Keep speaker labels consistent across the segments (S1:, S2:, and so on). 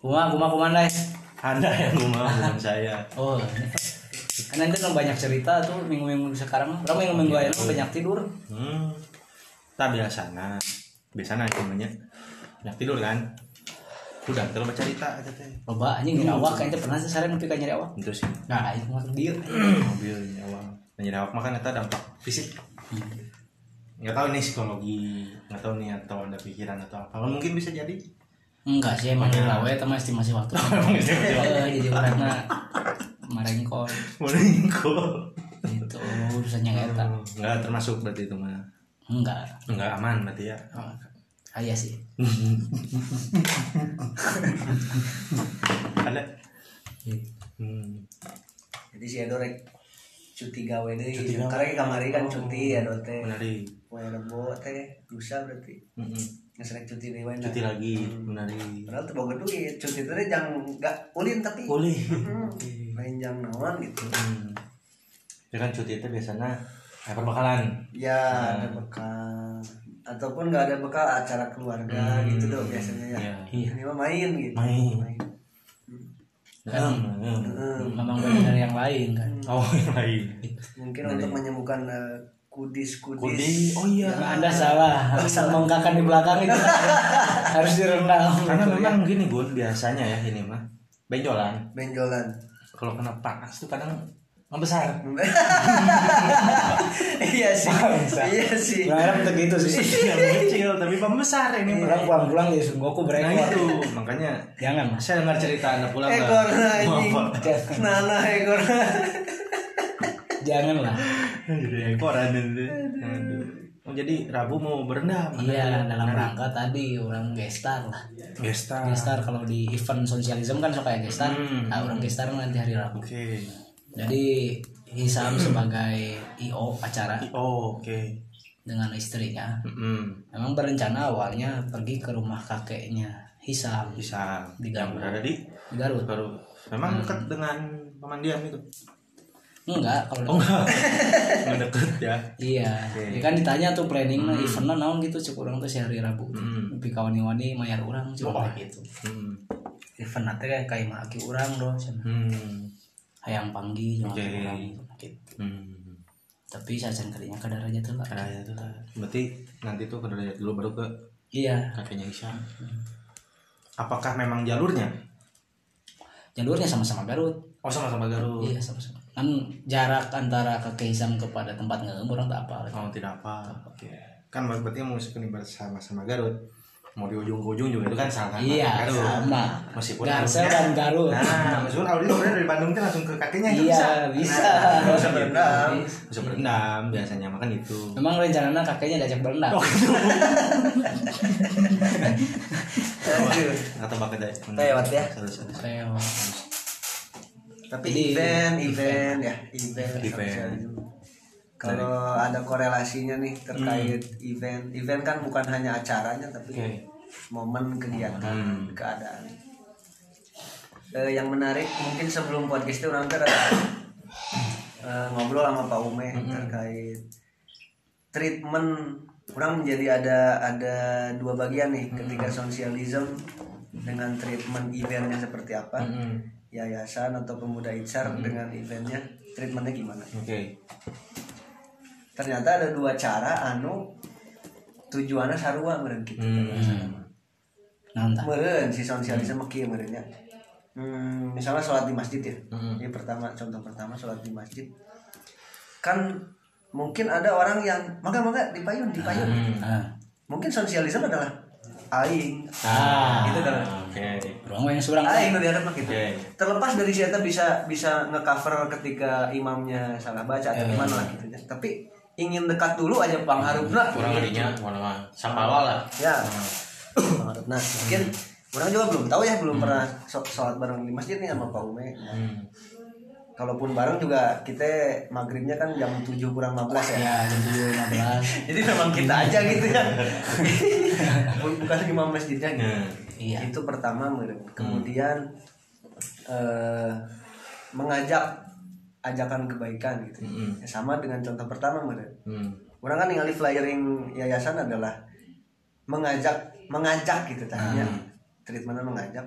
S1: kuma kuma kuma deh
S2: anda yang ngomong bukan saya.
S1: Oh karena itu kan banyak cerita tuh minggu-minggu sekarang berapa minggu-minggu aja banyak tidur.
S2: Hmm. Tak biasa nah biasa nah namanya. Banyak tidur kan. Udah kalau baca cerita aja teh.
S1: Loba anjing nyari awak. Kayaknya pernah sih sering nepi ka nyari awak.
S2: Itu sih.
S1: Nah itu mah dia
S2: mobil nyawa nyari awak makan itu dampak fisik nggak tahu nih psikologi nggak tahu nih atau ada pikiran atau apa. Mungkin bisa jadi?
S1: Enggak sih emang kita we teman estimasi waktu. Eh, jadi orangnya marengkol
S2: Meningkol.
S1: itu urusannya kayak eta
S2: nggak termasuk berarti itu mah?
S1: Enggak.
S2: Nggak aman berarti ya?
S1: Oh, ayah sih.
S2: Ada? Hmm.
S3: jadi si Edo rek cuti gawe deh
S2: Cuti gawe.
S3: karena kamari kan cuti ya teh
S2: menari
S3: Poe rebo teh lusa berarti. Ngesrek cuti deui wae
S2: cuti lagi menari
S3: padahal tuh boga duit cuti teh jangan enggak ulin tapi.
S2: Boleh
S3: Hmm, main jang naon gitu.
S2: Hmm. ya kan cuti itu biasanya kayak perbekalan
S3: ya ada bekal. Ataupun nggak ada bekal acara keluarga
S2: Hmm.
S3: gitu dong biasanya ya.
S2: Iya.
S1: Iya.
S3: ini mah main gitu.
S2: Main.
S1: Kan.
S2: Hmm.
S3: Hmm.
S1: memang dari dari yang lain kan?
S2: Oh yang lain.
S3: Mungkin untuk menyembuhkan eh, kudis kudis?
S2: Kudi, oh iya.
S1: Nah, anda salah. Mengkakan di belakang itu. Harus direndam.
S2: Karena
S1: gitu,
S2: memang gini Gun, biasanya ya ini mah. Benjolan.
S3: benjolan.
S2: Kalau kena panas tuh kadang membesar.
S3: iya sih iya sih
S1: ya. Berharap untuk gitu sih
S2: Yang kecil tapi membesar ini mah.
S1: orang pulang-pulang jadi sungguhku
S2: Nah
S1: berekor
S2: itu makanya
S1: jangan
S2: saya dengar cerita anda pulang
S3: ekor anjing nana ekor
S1: jangan lah
S2: Jadi ekoran itu. Oh jadi Rabu mau berendam.
S1: iya dalam rangka tadi orang gestar lah
S2: Gesta.
S1: gestar kalau di event sosialisme kan suka ya gestar
S2: Hmm.
S1: nah orang gestar nanti hari Rabu
S2: Oke.
S1: Jadi Hisam sebagai IO acara
S2: Oh oke.
S1: dengan istrinya
S2: Mm-mm.
S1: memang berencana awalnya pergi ke rumah kakeknya Hisam
S2: Bisa.
S1: Di
S2: yang
S1: Garut.
S2: berada di
S1: di Garut
S2: baru. Memang dekat dengan pemandian itu.
S1: enggak kalau
S2: Oh enggak. Enggak deket ya.
S1: Iya,
S2: Oke.
S1: ya kan ditanya tuh planning nah eventnya naon gitu cek orang tuh si hari Rabu.
S2: Hmm.
S1: Tapi kawani-wani mayar orang cek
S2: Oh.
S1: kayak gitu.
S2: Hmm.
S1: Event nanti kayak kayak maki orang doh, cenah.
S2: Hmm.
S1: Hayang panggi jeung
S2: Oke.
S1: aki urang gitu.
S2: Hmm.
S1: Tapi saya kadinya ke daraja tuh lah.
S2: Ya lah. Berarti nanti tuh ke derajat dulu baru ke
S1: Iya,
S2: kakeknya Isya. Apakah memang jalurnya?
S1: jalurnya sama-sama Garut.
S2: Oh sama-sama Garut.
S1: Iya, sama-sama. Kan jarak antara kakek Hisam kepada tempat ngeum orang tak apa.
S2: Oh tidak apa. Oke. Kan berarti mau meskipun ibarat sama-sama Garut, mau di ujung ke ujung juga itu kan sama
S1: Iya,
S2: Garut.
S1: sama.
S2: Meskipun audionya-
S1: dan Garut.
S2: Nah, meskipun audio sebenarnya dari Bandung tuh langsung ke kakeknya itu
S1: Iya,
S2: bisa.
S1: bisa.
S2: Nah,
S3: bisa berendam.
S2: Bisa berendam biasanya makan itu.
S1: Memang rencananya kakeknya diajak berenang.
S2: Oh, gitu. Atau dari
S3: Lewat ya.
S1: Reo.
S3: tapi event event ya event
S2: Event.
S3: Kalau ada korelasinya nih terkait event. Event kan bukan hanya acaranya tapi
S2: Oke.
S3: momen kegiatan
S2: Hmm.
S3: keadaan. Eh, yang menarik mungkin sebelum podcast itu orang ter eh, ngobrol sama Pak Ume terkait treatment. Orang menjadi ada ada dua bagian nih ketika sosialism dengan treatment eventnya seperti apa
S2: Hmm.
S3: yayasan atau pemuda Icar dengan eventnya treatmentnya gimana?
S2: Oke.
S3: Ternyata ada dua cara anu tujuannya sarua meren gitu
S2: Hmm.
S3: Meren si sosialisme kieu merennya hmm, misalnya sholat di masjid ya
S2: Hmm.
S3: ini pertama contoh pertama sholat di masjid kan mungkin ada orang yang maka maka dipayun dipayun
S2: Hmm.
S1: Nah,
S3: mungkin sosialisme adalah aing
S1: Ah.
S3: gitu kan
S2: Oke.
S1: Ruang yang surang.
S3: aing nu diharap gitu
S2: Oke.
S3: terlepas dari siapa bisa bisa ngecover ketika imamnya salah baca atau
S1: Eh.
S3: gimana lah gitu ya tapi ingin dekat dulu aja pangharupna
S2: Kurang harinya mana sapawal lah.
S3: ya. Pangharupna mungkin orang juga belum tahu ya belum pernah so- sholat bareng di masjid nih sama Pak Ume.
S2: Hmm.
S3: kalaupun bareng juga kita maghribnya kan jam 7 kurang 15 ya.
S1: Ya, jam 7.15.
S3: jadi memang kita aja gitu ya. Bukan imam masjidnya gitu.
S2: Nah.
S1: Iya.
S3: itu pertama kemudian eh, mengajak ajakan kebaikan gitu
S2: Mm-mm.
S3: Ya, sama dengan contoh pertama meren.
S2: Hmm.
S3: orang kan ningali flyering yayasan adalah mengajak mengajak gitu tadinya treatmentnya mengajak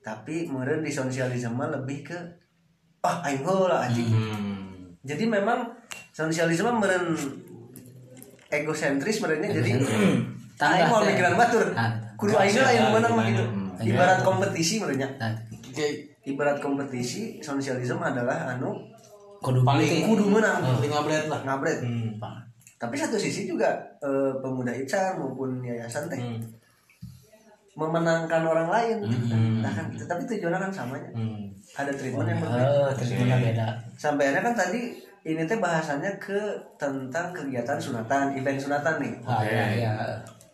S3: tapi meren di sosialisme lebih ke ah aing heula anjing
S2: Hmm.
S3: jadi memang sosialisme meren egosentris merenya jadi
S1: Tangga
S3: mau
S1: teh.
S3: mikiran batur
S1: Ah.
S3: kudu aing lah yang menang mah gitu ibarat kompetisi merenya
S1: Nah,
S3: ibarat kompetisi sosialisme adalah anu
S1: kudu
S4: Paling-
S3: kudu menang
S4: paling ngablet lah.
S3: Ngabret.
S2: Hmm.
S3: tapi satu sisi juga eh, pemuda Icar maupun yayasan teh
S2: Hmm.
S3: memenangkan orang lain.
S2: Hmm.
S3: nah kan gitu tapi tujuannya kan samanya.
S2: Hmm.
S3: ada treatment yang berbeda.
S1: eh treatmentnya beda.
S3: Sampai akhirnya kan tadi ini teh bahasannya ke tentang kegiatan sunatan event sunatan nih.
S1: Ah ya ya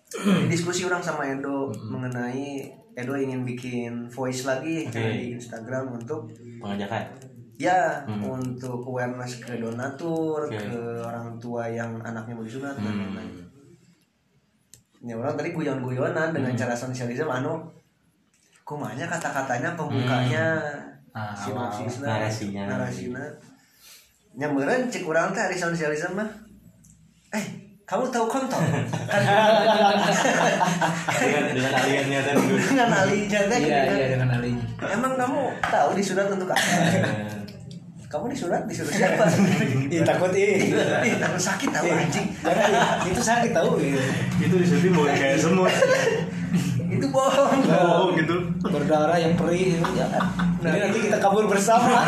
S3: Jadi diskusi orang sama Edo mengenai Edo ingin bikin voice lagi
S2: Oke.
S3: di Instagram untuk
S2: Pengajakan.
S3: Ya
S2: Hmm.
S3: untuk awareness ke donatur
S2: Oke.
S3: ke orang tua yang anaknya mau disunat dan
S2: Hmm.
S3: lain-lain ya orang tadi guyon-guyonan dengan cara sosialisme anu kumanya kata-katanya pembukanya
S1: Ah,
S3: sinopsisna
S2: narasinya.
S3: narasina nya meureun cek urang teh sosialisme mah eh kamu tahu kontol kan
S2: dengan aliannya tadi
S3: dengan alinya teh
S1: iya
S3: gitu
S1: iya
S3: kan.
S1: dengan alinya
S3: emang kamu tahu disunat untuk apa kamu disunat disuruh siapa?
S1: Ih, takut ih.
S3: Takut sakit tahu anjing.
S1: Jangan, itu sakit tahu gitu.
S2: itu disuntik boleh kayak semut.
S3: Itu bohong.
S2: Oh gitu.
S1: Berdarah yang perih jangan Ini nanti kita kabur bersama.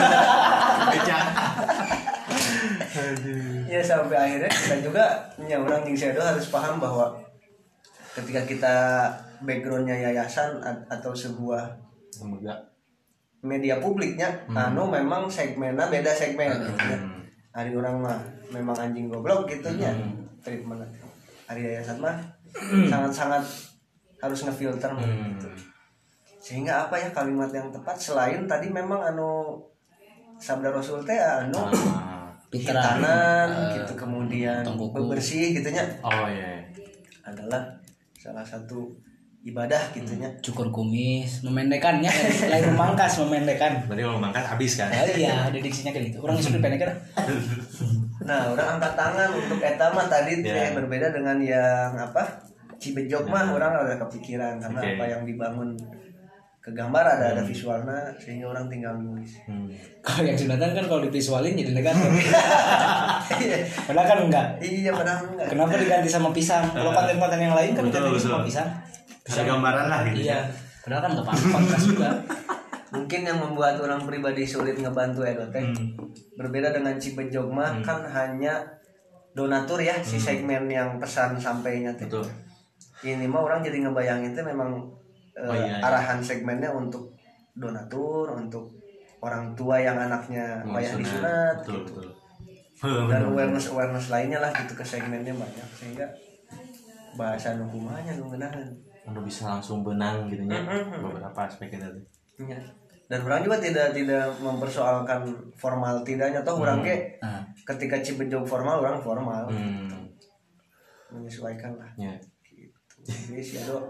S2: Becak
S3: ya sampai akhirnya kita juga ya orang shadow harus paham bahwa ketika kita backgroundnya yayasan atau sebuah
S2: semoga
S3: media publiknya anu memang segmennya beda segmen gitu ya.
S2: Hmm.
S3: hari orang mah memang anjing goblok gitu nya treatment hari yayasan mah sangat-sangat harus ngefilter
S2: Hmm.
S3: gitu. sehingga apa ya kalimat yang tepat selain tadi memang anu sabda rasul teh anu
S2: Ah.
S3: Hitanan
S1: Eh,
S3: gitu kemudian bebersih gitunya
S2: oh iya
S3: adalah salah satu ibadah gitunya
S1: cukur kumis memendekkannya lain memangkas memendekkan.
S2: Berarti kalau mangkat habis kan?
S1: Oh iya ada diksinya kayak gitu. Orang sudah pendekkan
S3: Nah, orang angkat tangan untuk eta mah tadi teh
S2: Ya.
S3: berbeda dengan yang apa? Cibejok mah orang ada kepikiran karena
S2: Oke.
S3: apa yang dibangun ke gambar ada ada visualnya sehingga orang tinggal nulis.
S2: Hmm.
S1: kalau yang sunatan kan kalau divisualin jadi negatif. Padahal kan enggak.
S3: Iya padahal enggak.
S1: kenapa diganti sama pisang? Kalau konten-konten yang lain kan
S2: Betul,
S1: diganti sama pisang
S2: Ada gambaran lah gitu
S1: iya padahal kan nggak apa-apa podcast juga
S3: Mungkin yang membuat orang pribadi sulit ngebantu Edo teh
S2: Hmm.
S3: berbeda dengan Cibejok mah kan hanya donatur ya si segmen yang pesan sampainya teh.
S2: betul
S3: Ini mah orang jadi ngebayangin teh memang eh,
S2: Oh, iya, iya.
S3: arahan segmennya untuk donatur, untuk orang tua yang anaknya
S2: sunat.
S3: disunat
S2: betul
S3: gitu.
S2: betul
S3: Dan awareness awareness lainnya lah gitu ke segmennya banyak sehingga bahasa hukumannya nu ngeunaheun.
S2: Udah bisa langsung benang gitu ya beberapa aspek itu
S3: Iya. Dan orang juga tidak tidak mempersoalkan formal tidaknya toh orang ke
S1: nah,
S3: ketika Cibejok formal orang formal.
S2: Hmm.
S3: menyesuaikan lah.
S2: Ya.
S3: Gitu. Jadi sih ada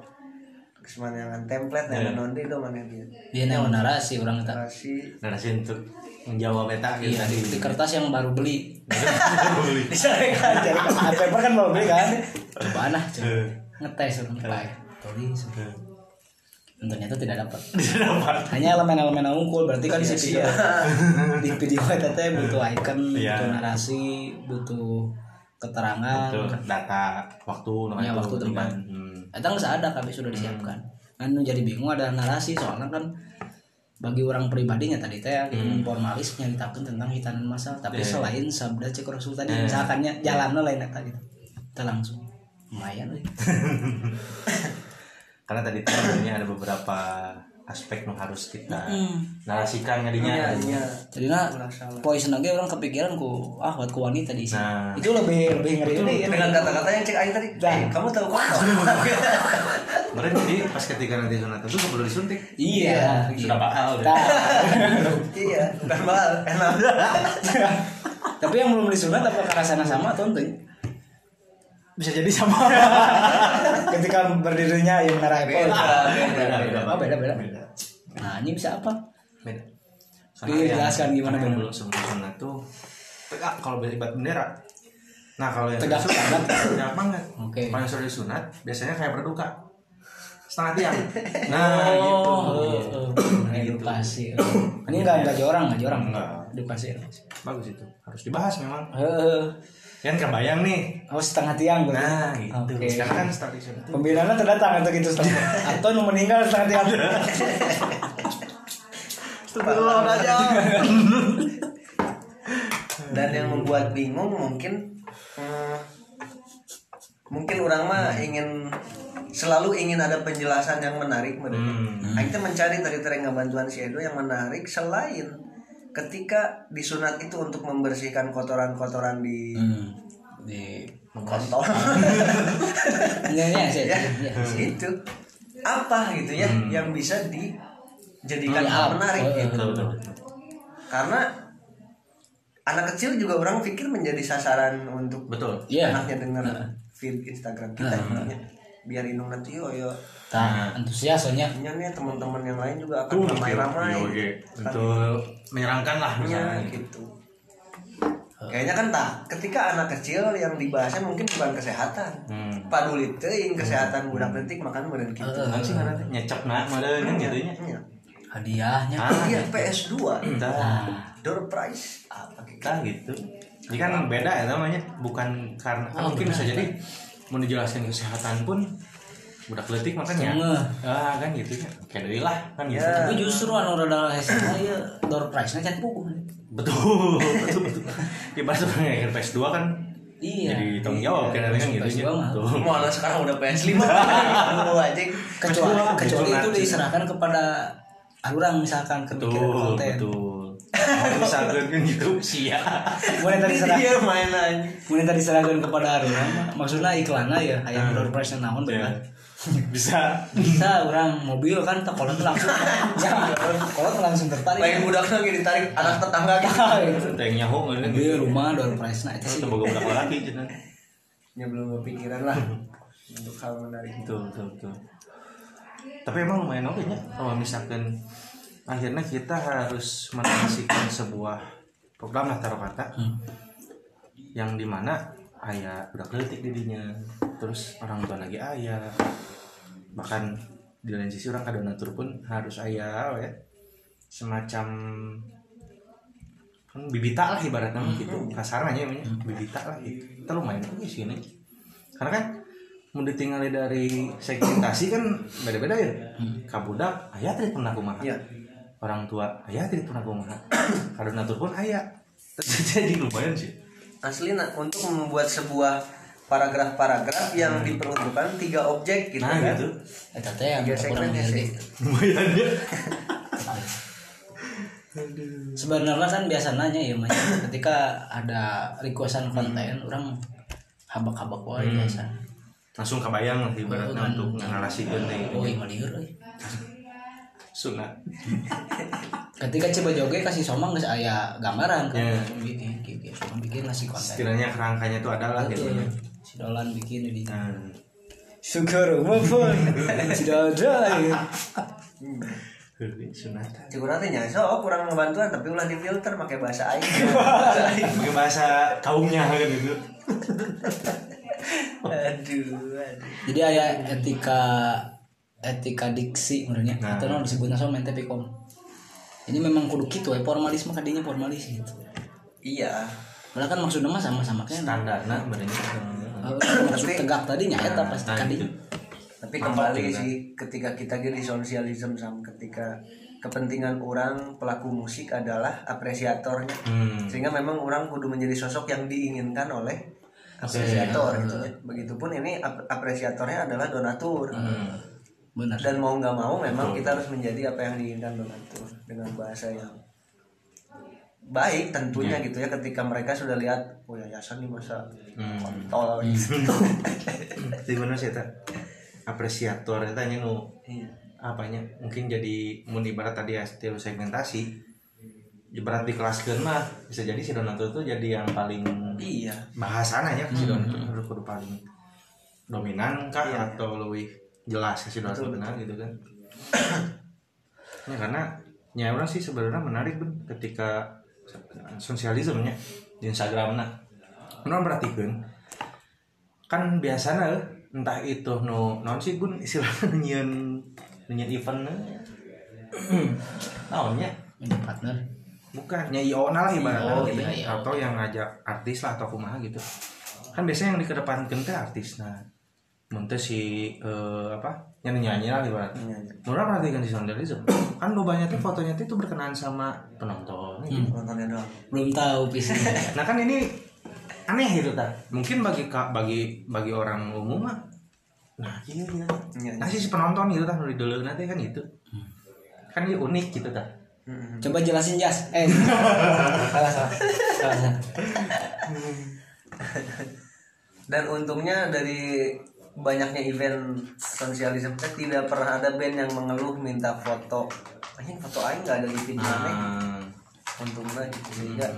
S3: kesemangan template yang nondi itu mana dia.
S1: dia yang narasi orang kita
S3: Kasih
S2: narasi untuk menjawab eta gitu.
S1: Iya
S2: tadi
S1: di, di kertas yang baru beli.
S2: Beli.
S1: disampaikan jadi kan paper kan baru beli kan? Coba nah coba
S2: Eh.
S1: ngetes orang pakai
S2: Eh.
S1: dan ternyata tidak dapat hanya elemen-elemen unggul berarti kan si video di video itu teh butuh icon
S2: Iya.
S1: butuh narasi butuh keterangan
S2: Betul. data waktu nomor
S1: Ya,
S2: itu,
S1: waktu tempat.
S2: hmm.
S1: Eta nggak ada kami sudah disiapkan kan jadi bingung ada narasi soalnya kan bagi orang pribadinya tadi teh hmm. formalis nyaritakeun tentang hitanan masal tapi
S2: Iya.
S1: selain sabda cek rasul tadi
S2: Iya.
S1: misalkannya jalannya lain eta gitu kita langsung lumayan.
S2: karena tadi tuh sebenarnya ada beberapa aspek yang harus kita narasikan ngadinya
S3: Iya, iya.
S1: jadi nah poison lagi orang kepikiran ku ah buat ku wanita di sini
S2: Nah.
S1: itu lebih lebih ngeri ini ya
S3: dengan kata-kata yang cek aing tadi. Eh, kamu tahu kok?
S2: Kemarin jadi pas ketika nanti sunat itu perlu disuntik
S1: iya
S2: sudah bakal udah.
S1: Nah,
S3: iya, bukan mahal, enak.
S1: tapi yang belum disunat apakah rasanya sama atau enggak bisa jadi sama. Ketika berdirinya yang Apple
S3: Beda,
S2: beda beda
S1: Oh, beda, beda.
S2: beda.
S1: Nah ini bisa apa?
S2: Beda.
S1: Iya, jelaskan gimana
S2: yang belum sebelum sunat tuh tegak kalau belibat bendera. Nah kalau yang
S1: Tegak. banget.
S2: tegak banget.
S1: Oke.
S2: kalau yang disunat biasanya kayak berduka. Setengah tiang. Nah gitu.
S1: Oh, oh, edukasi. Ini enggak enggak jorang enggak jorang
S2: Enggak.
S1: edukasi.
S2: Bagus itu. Harus dibahas memang.
S1: Heeh.
S2: Kan kebayang nih
S1: oh setengah tiang berarti.
S2: nah gitu
S1: Oke.
S2: sekarang kan
S1: Pembinaannya terdatang atau gitu setengah atau nu meninggal setengah tiang
S3: Astagfirullah aja. Dan yang membuat bingung mungkin hmm, mungkin orang mah ingin selalu ingin ada penjelasan yang menarik menurut.
S2: Hmm.
S3: Teh mencari dari terenga bantuan si Edo yang menarik selain ketika disunat itu untuk membersihkan kotoran-kotoran di
S1: Hmm. di
S3: kontol.
S1: Iya, iya, sih.
S3: ya,
S1: Iya.
S3: itu apa gitu ya yang bisa dijadikan
S1: Iya,
S3: hal menarik
S1: betul,
S3: gitu.
S2: betul betul betul.
S3: karena anak kecil juga orang pikir menjadi sasaran untuk
S2: betul
S1: Iya.
S3: anaknya dengar feed Instagram kita ya. Biar indung nanti yo yo.
S1: Nah, antusias soalnya.
S3: Nya nih teman-teman yang lain juga akan ramai-ramai.
S2: Untuk menyenangkan lah
S3: Ya,
S2: misalnya.
S3: gitu. Kayaknya kan tak ketika anak kecil yang dibahasnya mungkin bukan kesehatan.
S2: Hmm.
S3: paduli teuing kesehatan budak detik makan meureun gitu
S2: sih ngarana teh nyecep meureun kan gitu nya.
S3: Iya.
S1: Hadiahnya.
S2: Ah,
S3: Iya PS2
S2: Tah,
S1: Nah,
S3: door prize apa gitu
S2: tah gitu. ini kan beda ya namanya bukan karena kan mungkin bisa jadi mau dijelaskan kesehatan pun budak letik makanya.
S1: Ngeh.
S2: ah kan gitu ya. Kayak deui lah kan gitu.
S3: Ya.
S1: Tapi justru anu rada hese ya door prize nya can buku.
S2: betul betul betul. Ibarat orang yang PS2 kan
S1: Iya.
S2: jadi tanggung jawab kan kan gitu
S1: PS2
S2: ya.
S3: mau anak sekarang udah PS5 Lu aja
S1: Kecuali
S2: PS2,
S1: kecuali itu diserahkan kepada orang misalkan kepikiran
S2: betul
S1: konten.
S2: betul bisa kan gitu sia
S1: Mulai tadi serah
S3: dia main aja.
S1: Mulai tadi serahkan kepada orang maksudnya iklannya ya hayang door prize naon
S2: ya
S1: bener.
S2: bisa.
S1: Bisa orang mobil kan tak kolot langsung. Ya, kolot langsung tertarik.
S3: lain budak lagi ditarik anak tetangga. Gitu
S2: teh nyaho kan
S1: Mobil rumah door prize nah itu sih.
S2: itu boga budak lagi cenah
S3: ya belum kepikiran lah untuk hal menarik. Itu
S2: betul betul betul. Tapi emang lumayan oke nya kalau misalkan akhirnya kita harus menyaksikan sebuah program lah taruh kata.
S1: Hmm.
S2: yang di mana ayah udah kritik dirinya terus orang tua lagi ayah. Bahkan di lain sisi orang kadonatur pun harus ayah ya. Semacam kan bibita lah ibaratnya mah gitu. Kasarnya namanya bibita lah gitu. Kita lumayan oke sih ini karena kan mau ditinggali dari segmentasi kan beda-beda ya. Kabudak ayah tidak pernah kumaha
S3: Iya.
S2: Orang tua ayah tidak pernah kumaha kadonatur pun ayah jadi lumayan sih.
S3: Asli nah, untuk membuat sebuah paragraf-paragraf yang diperuntukkan tiga objek gitu
S2: nah
S3: kan.
S2: gitu.
S1: Eta teh yang
S3: tiga
S1: kurang
S3: segmen ya
S1: ngerti.
S3: sih.
S2: Lumayan ya.
S1: Sebenarnya kan biasa nanya ya Mas, ketika ada requestan konten orang habak-habak wae
S2: Hmm.
S1: biasa.
S2: langsung kebayang ibaratnya untuk ngarasikan nih
S1: Oh, iya.
S2: Sunat
S1: Ketika coba joge kasih somang geus aya gambaran kan.
S2: Ya.
S1: Bikin bikin somang bikin ngasih konten.
S2: setidaknya kerangkanya itu adalah gitu ya
S1: Si Dolan bikin di
S2: nah,
S1: Syukur maupun tidak ada ya.
S2: sunat
S3: Cikur nanti nya so kurang ngebantuan tapi ulah difilter pakai bahasa aing Bahasa aing.
S2: pakai bahasa kaumnya kan gitu
S3: aduh aduh
S1: Jadi aya etika etika diksi menurutnya
S2: Nah.
S1: atau non disebutnya sama mente pikom. Jadi memang kudu gitu ya formalisme kadinya formalis gitu.
S3: iya
S1: Malah kan maksudnya mah sama-sama kan.
S2: standar nah berarti
S1: Eh, maksud tegak tadinya eta pasti
S2: Nah,
S1: kadinya.
S2: gitu.
S3: tapi kembali sih ketika kita gini sosialisme sama ketika kepentingan orang pelaku musik adalah apresiatornya
S2: hmm.
S3: sehingga memang orang kudu menjadi sosok yang diinginkan oleh apresiator gitu ya. begitupun ini ap- apresiatornya adalah donatur
S1: Hmm. Benar.
S3: dan mau nggak mau memang kita harus menjadi apa yang diinginkan donatur dengan bahasa yang baik tentunya gitu ya ketika mereka sudah lihat oh yayasan nih masa
S2: Hmm.
S3: kontol gitu.
S2: Jadi mana sih tak apresiator itu hanya nu
S3: Iya.
S2: apanya mungkin jadi mun ibarat tadi ya stilo segmentasi ibarat di kelas mah bisa jadi si donatur itu jadi yang paling
S3: iya
S2: bahasana ya si donatur harus kudu paling dominan kah
S3: Iya.
S2: atau lebih jelas si donatur
S3: Betul,
S2: benar gitu kan. Ya karena ya orang sih sebenarnya menarik ben ketika sosialismenya di Instagram nah orang perhatikan kan biasanya entah itu nu non sih gun istilahnya nyian nyian event naonnya?
S1: Ini partner.
S2: bukan nya IO lah ibaratnya.
S1: Oh,
S2: gitu.
S1: iya,
S2: atau yang ngajak artis lah atau kumaha gitu. Kan biasanya yang dikedepankan teh artis nah muntah si eh, apa nyanyi nyanyi lah
S3: Nyanyi.
S2: Nora perhatikan si Sondalism kan lo banyak tuh fotonya tuh itu berkenaan sama penonton gitu.
S3: nontonnya doang
S1: Belum tahu pisah.
S2: nah kan ini aneh gitu tak mungkin bagi bagi bagi orang umum mah nah iya iya
S3: Iya,
S2: nah si penonton gitu tak nulis dulu nanti kan gitu kan ini unik gitu
S3: Mm-mm.
S1: Coba jelasin Jas. Eh. salah salah. Salah, salah.
S3: dan untungnya dari banyaknya event sosialisme. Teh tidak pernah ada band yang mengeluh minta foto. Anjing foto aing nggak ada di video aneh
S2: Ah,
S3: untungnya gitu. Sehingga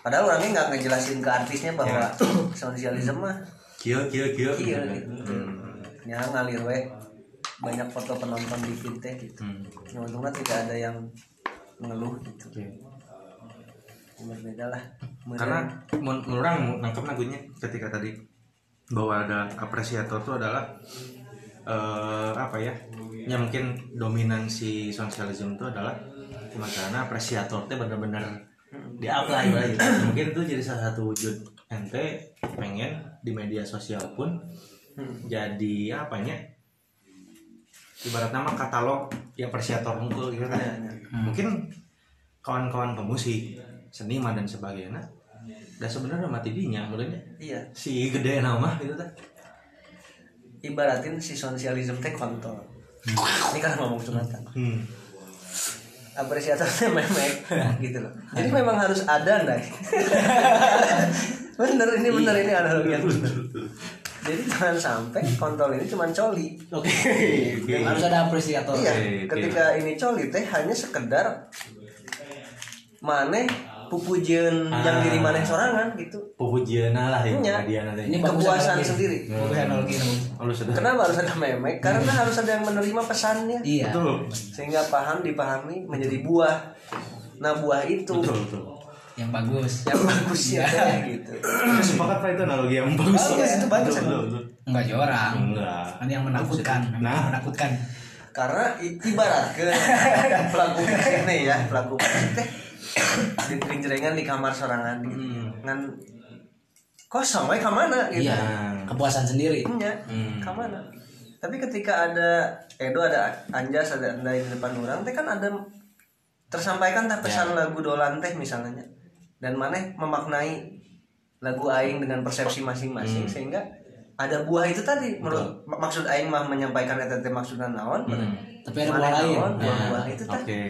S3: padahal orangnya nggak ngejelasin ke artisnya bahwa sosialisme mah
S2: kieu kieu kieu.
S3: Iya
S2: gitu. Hmm.
S3: ya ngalir we. Banyak foto penonton di feed teh gitu.
S2: Hmm.
S3: ya, untungnya tidak ada yang mengeluh gitu.
S2: Oke.
S3: berbeda lah.
S2: Karena orang nangkep lagunya ketika tadi bahwa ada apresiator itu adalah eh, apa ya ya mungkin dominansi sosialisme itu adalah karena apresiator itu benar-benar di apply lah gitu. mungkin itu jadi salah satu wujud ente pengen di media sosial pun jadi apanya ibarat nama katalog ya apresiator unggul gitu kan. Mungkin kawan-kawan pemusik seniman dan sebagainya dan sebenarnya mati dinya mulanya
S3: iya.
S2: Si gede nama gitu kan
S3: ibaratin si sosialisme teh kontol. Ini kan ngomong sunatan
S2: hmm.
S3: apresiatornya memek. Gitu loh. Jadi memang harus ada nih bener ini bener ini analogi yang bener. jadi jangan sampai kontol ini cuma coli.
S2: Oke.
S1: Harus ada apresiator.
S3: iya
S2: oke.
S3: ketika ini coli teh hanya sekedar maneh pupujeun
S2: Ah.
S3: yang diri maneh sorangan gitu
S2: pupujiana lah ya
S3: Iya.
S2: dia nanti
S1: Ini bagus
S3: kepuasan sendiri
S1: Bagus analogi.
S2: lu sudah
S3: kenapa harus ada memek karena harus ada yang menerima pesannya
S1: Iya.
S2: betul
S3: sehingga paham dipahami menjadi buah nah buah itu
S2: betul betul
S1: Yang bagus.
S3: yang bagus ya gitu
S2: Saya sepakat pak itu analogi yang bagus
S3: Bagus, itu bagus,
S2: betul, betul, betul.
S1: Enggak jorang.
S2: enggak
S1: Kan yang menakutkan.
S2: Nah.
S1: menakutkan.
S3: karena ibarat ke pelaku nih ya pelaku teh di di kamar sorangan gitu.
S2: Hmm.
S3: ngan kosong we kamana gitu
S1: Iya. Kepuasan sendiri.
S3: nya
S2: Hmm.
S3: kamana tapi ketika ada Edo ada Anjas ada Anda di depan orang teh kan ada tersampaikan teh pesan lagu dolan teh misalnya dan maneh memaknai lagu aing dengan persepsi masing-masing sehingga ada buah itu tadi menurut mak- maksud aing mah menyampaikan eta teh maksudna naon
S1: Tapi ada buah lain.
S3: naon,
S1: Nah,
S3: buah-buah itu teh
S2: oke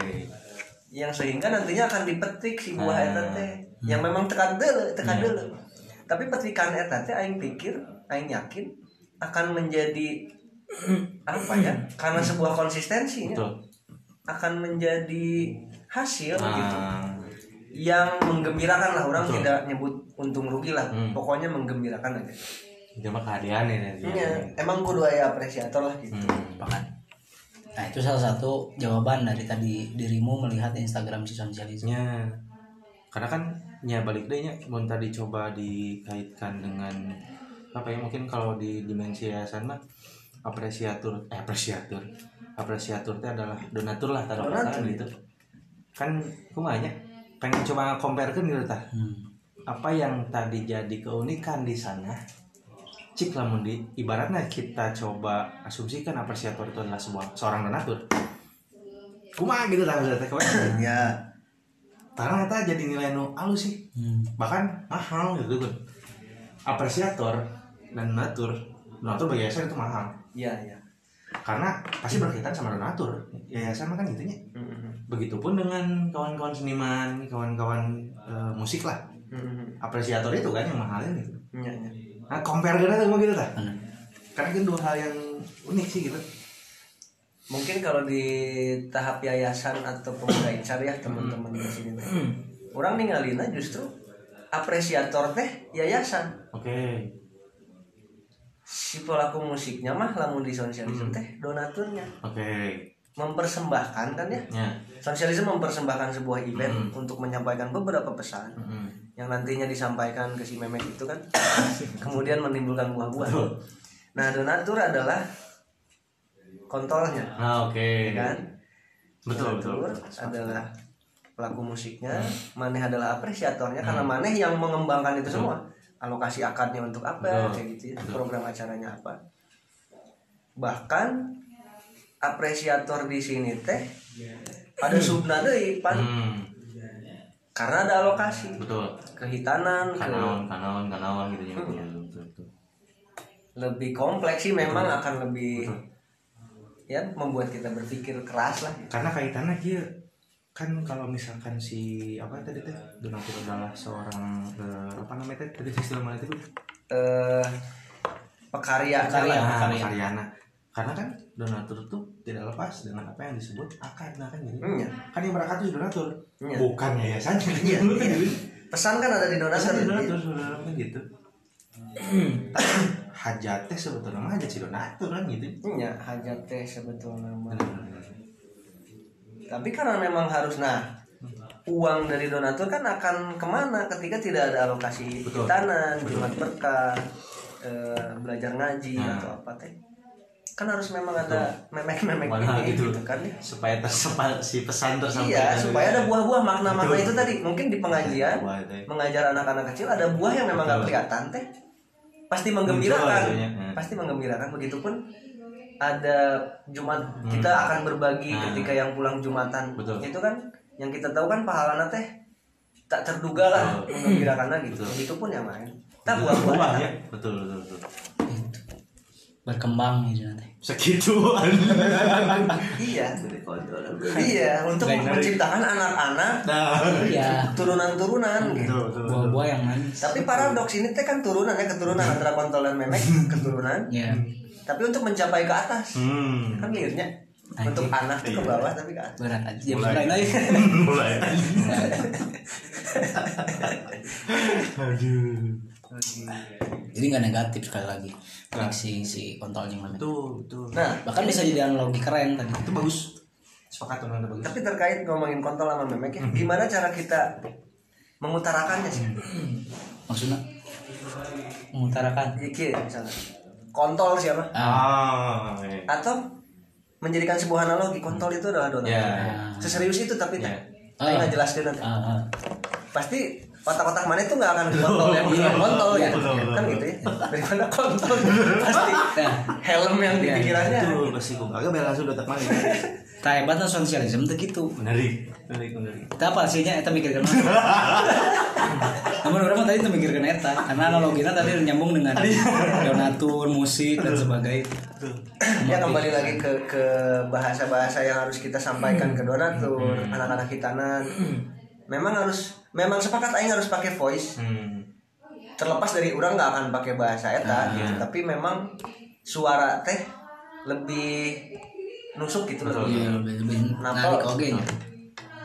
S3: yang sehingga nantinya akan dipetik si buah
S2: Ah.
S3: eta teh yang memang tekan deuleu tekan deuleu tapi petikan eta teh aing pikir aing yakin akan menjadi apa ya karena sebuah konsistensinya
S2: betul
S3: akan menjadi hasil gitu
S2: Ah,
S3: yang menggembirakan lah orang
S2: Betul.
S3: tidak nyebut untung rugi lah
S2: Hmm.
S3: pokoknya menggembirakan aja
S2: itu mah kehadiran ya nanti.
S3: Iya, emang kudu aya apresiator lah gitu
S2: Hmm.
S1: Nah itu salah satu jawaban dari tadi dirimu melihat Instagram si sosialisme.
S2: nya karena kan ya balik deh nya mau tadi coba dikaitkan dengan apa ya mungkin kalau di dimensi yayasan mah apresiatur eh apresiatur. Apresiatur itu adalah donatur lah taruh kata gitu. kan kumanya pengen coba comparekan gitu tah.
S1: Hmm.
S2: apa yang tadi jadi keunikan di sana cik lamun di ibaratnya kita coba asumsikan apresiator itu adalah sebuah seorang donatur. Kumaha gitu lah udah kewe.
S3: ya.
S2: Karena kita jadi nilai nu alus sih.
S1: Hmm.
S2: bahkan mahal gitu kan. Apresiator dan donatur. Donatur bagi yayasan itu mahal.
S3: Iya iya.
S2: Karena pasti berkaitan sama donatur. Yayasan kan gitunya.
S3: Mm-mm.
S2: begitupun dengan kawan-kawan seniman kawan-kawan eh, musik lah.
S3: Mm-mm.
S2: apresiator itu kan yang mahalin gitu.
S3: Iya, iya.
S2: Nah compare kita semua gitu tak
S1: Benar.
S2: karena kan dua hal yang unik sih gitu.
S3: Mungkin kalau di tahap yayasan atau pemuda incar ya teman-teman di sini teh, orang ningalina justru apresiator teh yayasan.
S2: Oke.
S3: Si pelaku musiknya mah lamun di sosialisme teh donaturnya.
S2: Oke.
S3: Mempersembahkan kan ya?
S2: Ya.
S3: Sosialisme mempersembahkan sebuah event untuk menyampaikan beberapa pesan.
S2: Mm-mm.
S3: Yang nantinya disampaikan ke si memek itu kan kemudian menimbulkan buah-buah.
S2: Betul.
S3: nah donatur adalah kontolnya.
S2: Ah oke.
S3: Ya kan?
S2: Betul betul.
S3: Donatur adalah pelaku musiknya. Maneh adalah apresiatornya karena maneh yang mengembangkan itu semua. Alokasi akadnya untuk apa
S2: Betul.
S3: kayak gitu ya. program acaranya apa. Bahkan apresiator di sini teh ada subna deui pan.
S2: Hmm,
S3: karena ada alokasi.
S2: Betul.
S3: Kehitanan ke
S2: kanaon kanaon kanaon gitu ya betul betul betul.
S3: Lebih kompleks sih memang akan lebih
S2: Betul.
S3: ya membuat kita berpikir keras lah.
S2: Karena kaitannya dia kan kalau misalkan si apa tadi teh donatur adalah seorang eh, apa namanya teh tadi istilah mana itu.
S3: Eh pekarya
S1: Pekarya.
S3: lah.
S2: Nah,
S1: Karya.
S2: Karena kan donatur tuh tidak lepas dengan apa yang disebut akad nah kan jadi
S3: Hmm, ya.
S2: kan yang berangkat itu donatur
S3: Iya.
S2: bukan yayasan
S3: Iya, iya. pesan kan ada di donatur
S2: Donatur donatur kan gitu hajat teh sebetulnya mah hajat si donatur kan gitu
S3: punya hajat teh sebetulnya mah. Tapi karena memang harus nah uang dari donatur kan akan ke mana ketika tidak ada alokasi
S2: Betul.
S3: hitanan jumat berkah eh, belajar ngaji
S2: Nah.
S3: atau apa teh kan harus memang ada memek-memek ini
S2: gitu.
S3: gitu kan ya.
S2: supaya tersepa, si pesan tersampaikan
S3: Iya, supaya ada buah-buah makna-makna itu tadi. Mungkin di pengajian
S2: Buah teh.
S3: mengajar anak-anak kecil ada buah yang memang nggak kelihatan teh. Pasti menggembirakan.
S2: hmm.
S3: Pasti menggembirakan. Begitupun ada Jumat kita akan berbagi
S2: Nah.
S3: ketika yang pulang Jumatan.
S2: Betul.
S3: Itu kan yang kita tahu kan pahalana teh tak terduga lah menggembirakan lagi.
S2: Betul.
S3: Begitupun yang lain. Kita buah-buah.
S2: buah ya betul betul betul
S1: berkembang gitu nanti.
S2: Segituan
S3: Iya. Iya, untuk menciptakan anak-anak.
S2: Nah.
S1: Iya.
S3: Turunan-turunan gitu.
S1: buah-buah yang manis.
S3: Tapi paradoks ini teh kan turunan ya keturunan antara kontol dan memek keturunan.
S1: ya
S3: Tapi untuk mencapai ke atas.
S2: Hmm.
S3: Kan liurnya untuk anak tuh ke
S2: Iya.
S3: bawah tapi ke atas.
S1: berat. Aja ya
S2: Mulai.
S1: mulai lagi.
S2: Mulai. Aduh
S1: jadi nggak negatif sekali lagi si si kontolnya mana
S2: betul betul
S3: Nah,
S1: bahkan bisa jadi analogi keren tadi
S2: itu bagus sepakat teman bagus
S3: tapi terkait ngomongin kontol sama memek ya, gimana cara kita mengutarakannya sih?
S1: maksudnya mengutarakan
S3: kieu misalnya. Kontol siapa?
S2: ah iya.
S3: Atau menjadikan sebuah analogi kontol itu adalah donat.
S2: ya
S3: Seserius itu tapi
S2: Ya.
S3: Saya
S1: Ah.
S3: nggak jelaskan nanti.
S1: ah, ah.
S3: pasti otak-otak mana itu nggak akan kontol yang bilang kontol ya?
S2: Betul, betul,
S3: kan
S2: betul.
S3: gitu ya. Daripada kontol pasti
S1: Ya.
S3: helm yang di pikirannya
S2: itu pasti gue agak bela langsung datang mana
S1: tak hebatnya sosialisme tuh gitu.
S2: Menarik menarik menarik.
S1: Kita apa sihnya kita mikirkan namun orang tadi tuh mikirkan eta. Karena analoginya tadi nyambung dengan donatur musik dan sebagainya.
S3: Ya kembali lagi ke ke bahasa-bahasa yang harus kita sampaikan ke donatur anak-anak hitanan memang harus memang sepakat aing harus pakai voice
S2: hmm
S3: terlepas dari orang nggak akan pakai bahasa eta gitu.
S2: iya.
S3: tapi memang suara teh lebih nusuk gitu
S2: Betul.
S3: lebih
S1: Iya, lebih lebih nya.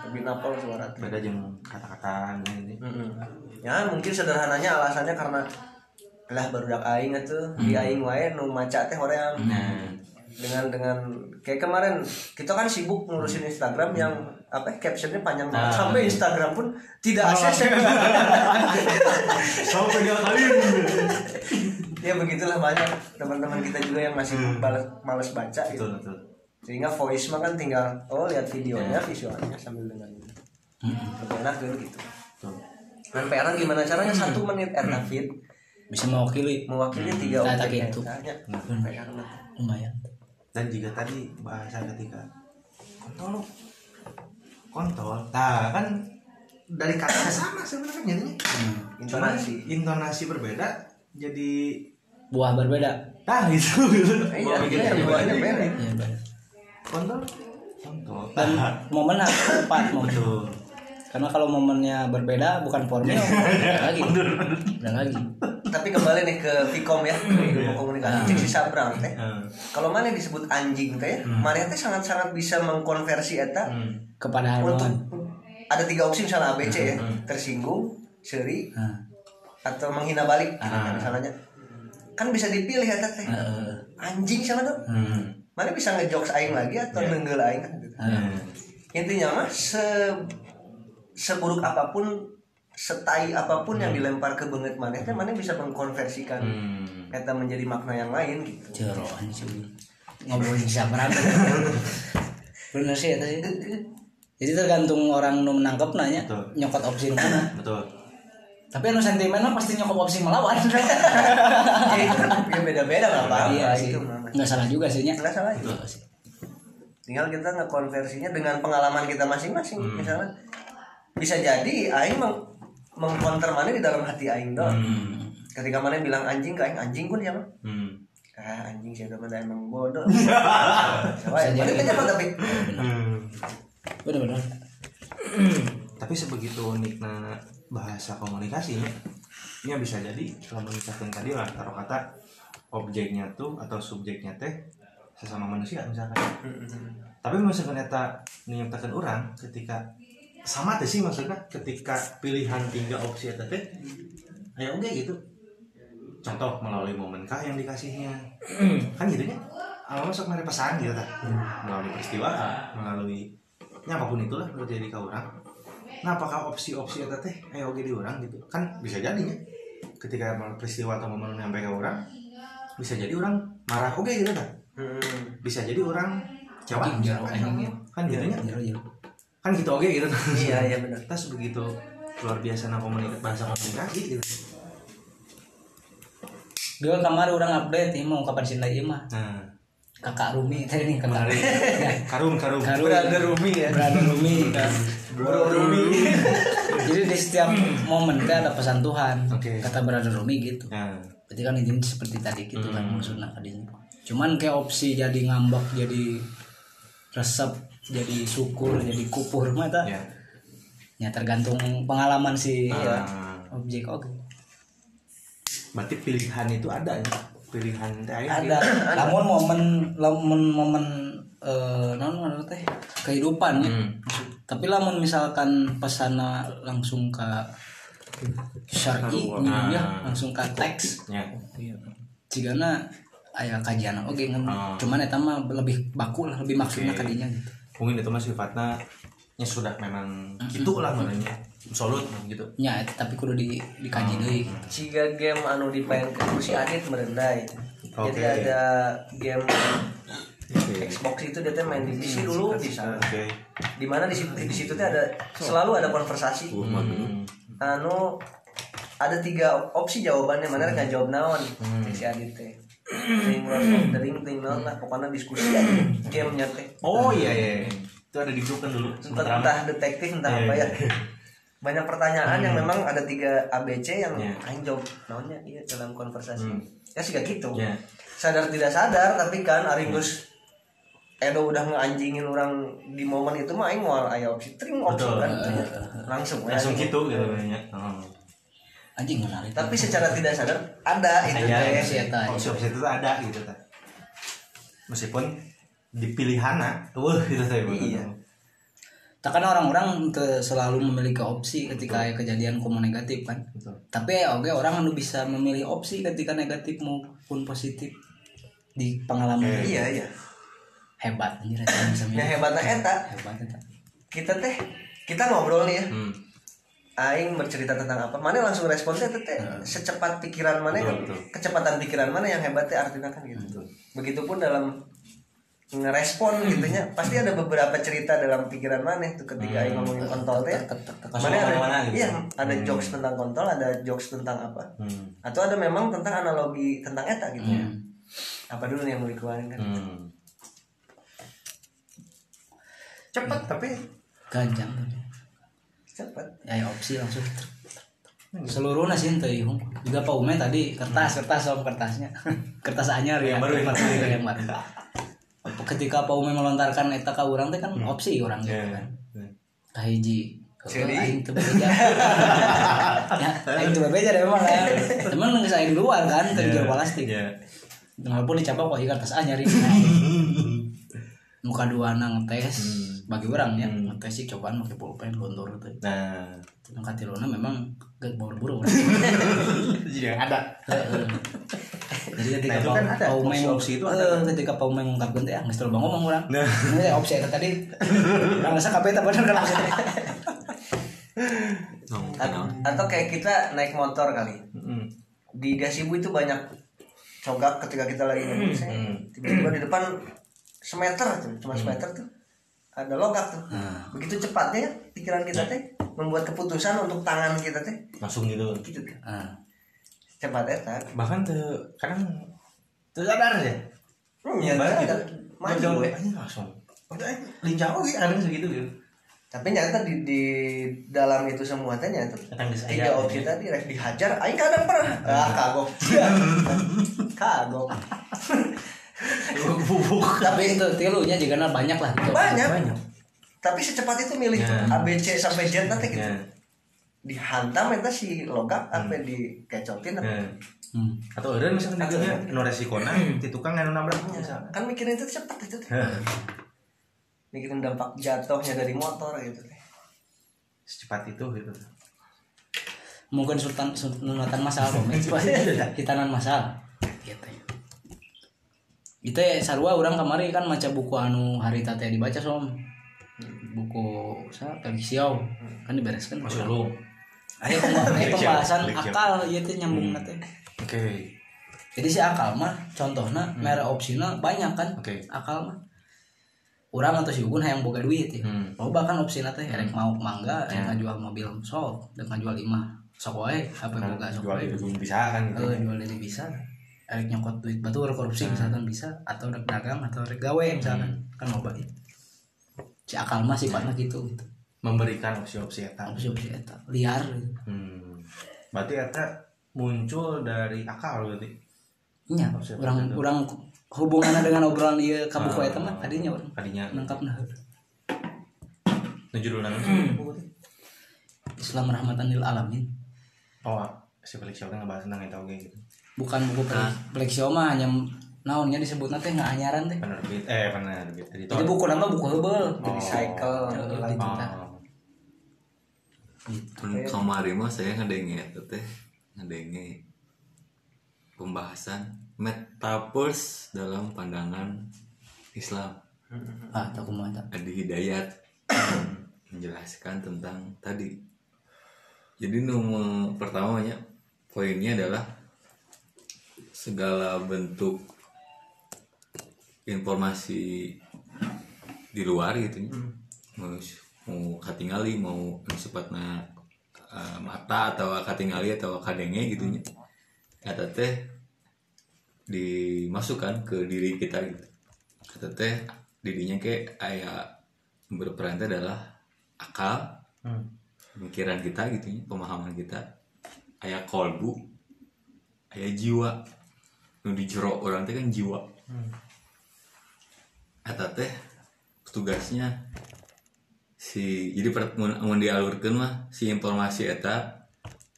S3: lebih napal suara teh
S2: beda jeng kata-kata ini.
S3: Ya mungkin sederhananya alasannya karena lah barudak aing atuh di aing wae nu maca teh horeang
S2: nah
S3: dengan dengan kayak kemarin kita kan sibuk ngurusin Instagram yang apa captionnya panjang banget.
S2: Nah.
S3: sampai Instagram pun tidak akses
S2: sampai dia kali.
S3: Ya begitulah banyak teman-teman kita juga yang masih males, males baca gitu.
S2: betul. Betul
S3: sehingga voice mah kan tinggal oh lihat videonya visualnya sambil dengerin. Lebih enak kan gitu.
S2: Betul.
S3: Dan PR gimana caranya? Satu menit eh David.
S1: Bisa mewakili.
S3: Mewakili tiga
S1: Nah,
S3: objek
S1: gitu. Hmm.
S3: PR -nya.
S1: lumayan
S2: dan juga tadi bahasa ketika kontol. Kontol. Nah kan dari kata sama sebenarnya kan jadinya.
S1: Hmm.
S2: Cuman
S3: intonasi.
S2: Intonasi berbeda jadi
S1: buah berbeda.
S2: Nah gitu gitu
S3: Iya, iya, buahnya beda.
S1: Iya, beda.
S2: kontol. Kontol.
S1: Dan
S2: Nah,
S1: momen harus tepat momen.
S2: Betul.
S1: Karena kalau momennya berbeda bukan formil beda lagi. Beda lagi
S3: tapi kembali nih ke Vkom ya ke ilmu komunikasi cek si Sabrang teh
S2: Hmm.
S3: kalau mana disebut anjing teh mana teh sangat-sangat bisa mengkonversi eta
S2: Hmm.
S1: kepada
S3: untuk
S1: harmon
S3: ada tiga opsi misalnya ABC ya
S2: Hmm.
S3: tersinggung seri atau menghina balik gitu
S2: Ah.
S3: kan misalnya kan bisa dipilih eta teh
S1: eh,
S3: anjing sama tuh
S2: Hmm.
S3: mana bisa ngejokes aing lagi atau
S2: Ya.
S3: nenggel aing kan gitu.
S2: Hmm.
S3: intinya mah se seburuk apa pun setai apa pun yang dilempar ke benget mana teh mana bisa mengkonversikan
S2: Hmm.
S3: eta menjadi makna yang lain gitu
S1: Jero anjing. Ngobrolin siapa Bener sih eta sih. Jadi tergantung orang nu menangkap nanya
S2: Betul.
S1: nyokot opsi mana.
S2: Betul.
S1: Tapi anu sentimen mah pasti nyokot opsi melawan.
S3: ya itu ya beda-beda nggak apa-apa
S1: iya sih. Enggak salah juga sih nya.
S3: nggak salah
S1: Betul sih.
S3: tinggal kita ngekonversinya dengan pengalaman kita masing-masing
S2: Hmm.
S3: misalnya bisa jadi aing mengkonter mana di dalam hati aing doang
S2: Hmm.
S3: ketika mana bilang anjing ke aing anjing pun ya mah
S2: Hmm.
S3: ah anjing sih udah emang bodoh Siapa ya? Mana kan tapi
S2: Hmm.
S1: Bener-bener.
S2: Tapi sebegitu uniknya bahasa komunikasi ini bisa jadi kalau mengisahkan tadi lah taruh kata objeknya tuh atau subjeknya teh sesama manusia misalkan tapi misalkan eta menyebutkan orang ketika sama teh sih maksudnya ketika pilihan tiga opsi eta teh ayo oke gitu. Contoh melalui momenkah yang dikasihnya kan gitu nya awalnya sok mari pesan gitu tah melalui peristiwa melalui ya apa pun itulah terjadi ke orang. Nah apakah opsi-opsi eta teh ayo oke di orang gitu? Kan bisa jadinya ketika melalui peristiwa atau momen nyampe ke orang bisa jadi orang marah oke gitu
S3: Hmm.
S2: bisa jadi orang misalkan.
S1: anjing.
S2: kan gitu nya
S1: Jero jero.
S2: Kan gitu oke gitu
S3: iya iya benar
S2: kita sebegitu luar biasa nah komunikasi bahasa komunikasi gitu
S1: Dua kamar orang update ya mau kapan sih lagi mah.
S2: nah
S1: Kakak Rumi tadi nih kakak.
S2: menarik karung karung
S1: Karung.
S3: Brother Rumi ya
S1: Brother Rumi kan.
S3: Bro Rumi
S1: Jadi di setiap momen kan ada pesan Tuhan.
S2: Oke.
S1: Kata Brother Rumi gitu.
S2: nah
S1: Berarti kan ini seperti tadi gitu kan maksudnya tadinya. Cuman kayak opsi jadi ngambek, jadi resep, jadi syukur, jadi kupur mah ta.
S2: ya
S1: Ya tergantung pengalaman si ya,
S2: Ah.
S1: objek oke.
S2: berarti pilihan itu ada ya pilihan teh
S1: Ada. Namun momen lamun momen eh non non teh kehidupan ya.
S2: Hmm.
S1: Tapi lamun misalkan pesana langsung ke syar'i
S2: Ah.
S1: ya, langsung ke teks.
S2: ya
S1: Jigana aya kajian oke kan.
S2: Ah.
S1: Cuman eta mah lebih baku lah, lebih maksudnya
S2: Oke.
S1: kadinya gitu.
S2: Mungkin itu mah sifatnya ya sudah memang gitu lah maknanya absolut gitu.
S1: Ya, tapi kudu di dikaji deui. gitu.
S3: Jika game anu dipainkan ku si Adit merendai jadi
S2: Oke.
S3: ada game Xbox itu dia teh main di PC dulu bisa
S2: oke.
S3: Di mana di situ di situ teh ada selalu ada konversasi.
S2: Hmm.
S3: anu ada tiga opsi jawabannya mana
S2: Hmm.
S3: nggak jawab naon? Si Adit teh ting Lord of the Ring ting naon lah. Pokoknya diskusi aja. Gamenya teh.
S2: Oh iya iya iya. itu ada di grup kan dulu
S3: entah, entah detektif entah
S2: Iya,
S3: apa ya.
S2: Iya.
S3: banyak pertanyaan yang memang ada tiga ABC yang aing jawab naonnya iya dalam konversasi.
S2: Hmm.
S3: ya sih kayak gitu.
S2: Ya
S3: sadar tidak sadar tapi kan Aringus Edo udah ngeanjingin orang di momen itu mah aing mau aya opsi tring opsi kan. Langsung ya.
S2: langsung gitu gitu banyak. Oh.
S1: Anjing menarik.
S3: tapi secara tidak sadar ada itu teh
S1: opsi
S2: opsi opsi itu ada gitu ta. meskipun dipilihana wah gitu teh
S3: Iya.
S1: Takkan orang-orang teu selalu memiliki opsi ketika aya kejadian komo negatif kan.
S2: Betul.
S1: Tapi ya oke orang anu bisa memilih opsi ketika negatif maupun positif di pengalaman
S2: Oke.
S3: iya iya
S1: hebat anjir bisa milih.
S3: yang hebatnya eta
S1: hebat eta.
S3: kita teh kita ngobrol nih ya
S2: hmm.
S3: Aing bercerita tentang apa mana langsung respon teh teh secepat pikiran mana
S2: Betul,
S3: kan
S2: betul.
S3: kecepatan pikiran mana yang hebatnya artinya kan gitu
S2: Betul.
S3: begitupun dalam ngerespon gitunya pasti ada beberapa cerita dalam pikiran mana tuh ketika Aing ngomongin kontol teh mana ada
S2: ke mana-mana gitu.
S3: iya ada jokes tentang kontol ada jokes tentang apa
S2: Hmm.
S3: atau ada memang tentang analogi tentang eta gitu ya
S1: Hmm.
S3: apa dulu nih yang mau dikeluarin kan
S2: Hmm. cepet tapi
S1: Ganjang.
S3: Cepet
S1: Ya, ya opsi langsung. Seluruhnya sih teh Yung. Juga Pak Ume tadi kertas kertas sama kertasnya. kertas anyar ya.
S2: Yang baru, yang baru.
S1: yang baru. Ketika Pak Ume melontarkan eta ka urang teh kan opsi orang gitu
S2: ya
S1: kan. Kahiji
S3: Jadi?
S1: aing teu bebeja. ya, aing teu bebeja deh memang ya. Temen geus aing luar kan teu plastik.
S2: ya
S1: Walaupun dicapak kok kertas anyar ini. Muka dua nang ngetes bagi orang ya ngetes sih cobaan pakai pulpen lontor gitu.
S2: nah
S1: Yang katilona memang gak buru-buru.
S2: jadi yang ada
S1: Heeh. Jadi ketika
S2: Nah, itu kan ada,
S1: Pak Umay
S2: opsi-opsi itu ada.
S1: Ketika Pak Umay mengungkapkan teh ah geus teu loba ngomong urang.
S2: Nah.
S1: Ini opsi eta tadi. Urang rasa kabeh eta bener kan opsi
S3: atau kayak kita naik motor kali di Gasibu itu banyak cogak ketika kita lagi ngebut saya tiba-tiba di depan semeter tuh cuma semeter tuh ada logak tuh. Begitu cepatnya pikiran kita teh membuat keputusan untuk tangan kita teh.
S2: Langsung gitu.
S3: Gitu kan
S1: Ah.
S3: cepat eta
S2: bahkan tuh kadang tuh sadar ya.
S3: Hmm, ya
S2: gitu.
S3: Maju we.
S2: aja langsung. Udah lincah oke ada segitu gitu.
S3: Tapi nyata di, di dalam itu semua teh nyata tiga opsi tadi rek dihajar aing kadang pernah. Ah kagok. Kagok
S1: tapi itu tilunya juga nah banyak lah. Gitu.
S3: banyak.
S2: banyak.
S3: Tapi secepat itu milih tuh
S2: Ya.
S3: A B C sampai Z nanti gitu.
S2: Ya.
S3: Dihantam eta si logak apa dikecotin. Apa
S2: ya.
S1: Hmm.
S2: atau ada misalnya
S3: Atau
S2: dia
S3: ada.
S2: nu resikona di tukang anu nabrak misalnya.
S3: Kan mikirin itu cepat itu teh
S2: Heh.
S3: mikirin dampak jatuhnya dari motor gitu teh
S2: secepat itu gitu.
S1: Mungkin sultan sunatan masalah kok hitanan masalah gitu itu ya sarua orang kemarin kan maca buku anu hari tete dibaca som. Buku sa Felixio kan dibereskan.
S2: Masuk lu
S1: ayo pembahasan, akal iya teh nyambung nate.
S2: Oke.
S1: Jadi si akal mah contohnya merek opsinya banyak kan?
S2: Oke.
S1: akal mah. Orang atau si Ugun yang boga duit ya.
S2: Hmm.
S1: lo bahkan opsi teh erek mau mangga yang ngajual mobil sok dan ngajual lima sok wae apa yang boga sok
S2: jual
S1: wae.
S2: itu bisa kan gitu
S1: Eh, jual ini bisa erek nyokot duit batu orang korupsi misalkan bisa atau rek dagang atau rek gawe misalkan kan mau baik si akal mah sifatnya gitu gitu.
S2: Memberikan opsi-opsi eta.
S1: Opsi opsi eta liar gitu.
S2: hmm. berarti eta muncul dari akal berarti? Opsi
S1: orang
S2: itu.
S1: orang hubungannya dengan obrolan dia kabuku eta mah tadinya orang
S2: tadinya.
S1: nangkapna
S2: nu judul nama
S1: Islam rahmatan lil alamin.
S2: Oh si Felix Shaw ngebahas tentang itu oke gitu
S1: bukan buku Plexio mah hanya naonnya disebut nanti nggak anyaran teh
S2: penerbit eh penerbit editor
S1: jadi buku nama buku hebel
S2: Oh.
S3: cycle
S1: Eh,
S3: lagi
S1: gitu.
S2: oh.
S4: Kan kemarin mah saya ngedenge eta teh ngedenge pembahasan metaverse dalam pandangan Islam.
S1: ah tak kumaha tak
S4: Adi Hidayat menjelaskan tentang tadi. Jadi nomor pertamanya poinnya adalah segala bentuk informasi di luar gitu ya. mau mau katingali mau sepatna eh, mata atau katingali atau kadenge gitu nya kata teh dimasukkan ke diri kita gitu. Kata teh dirinya kayak ayah berperan teh adalah akal
S2: Hmm.
S4: pemikiran kita gitu ya, pemahaman kita. Ayah kolbu ayah jiwa nu di jero orang teh kan jiwa. Eta teh tugasnya si jadi mun dialurkeun mah si informasi eta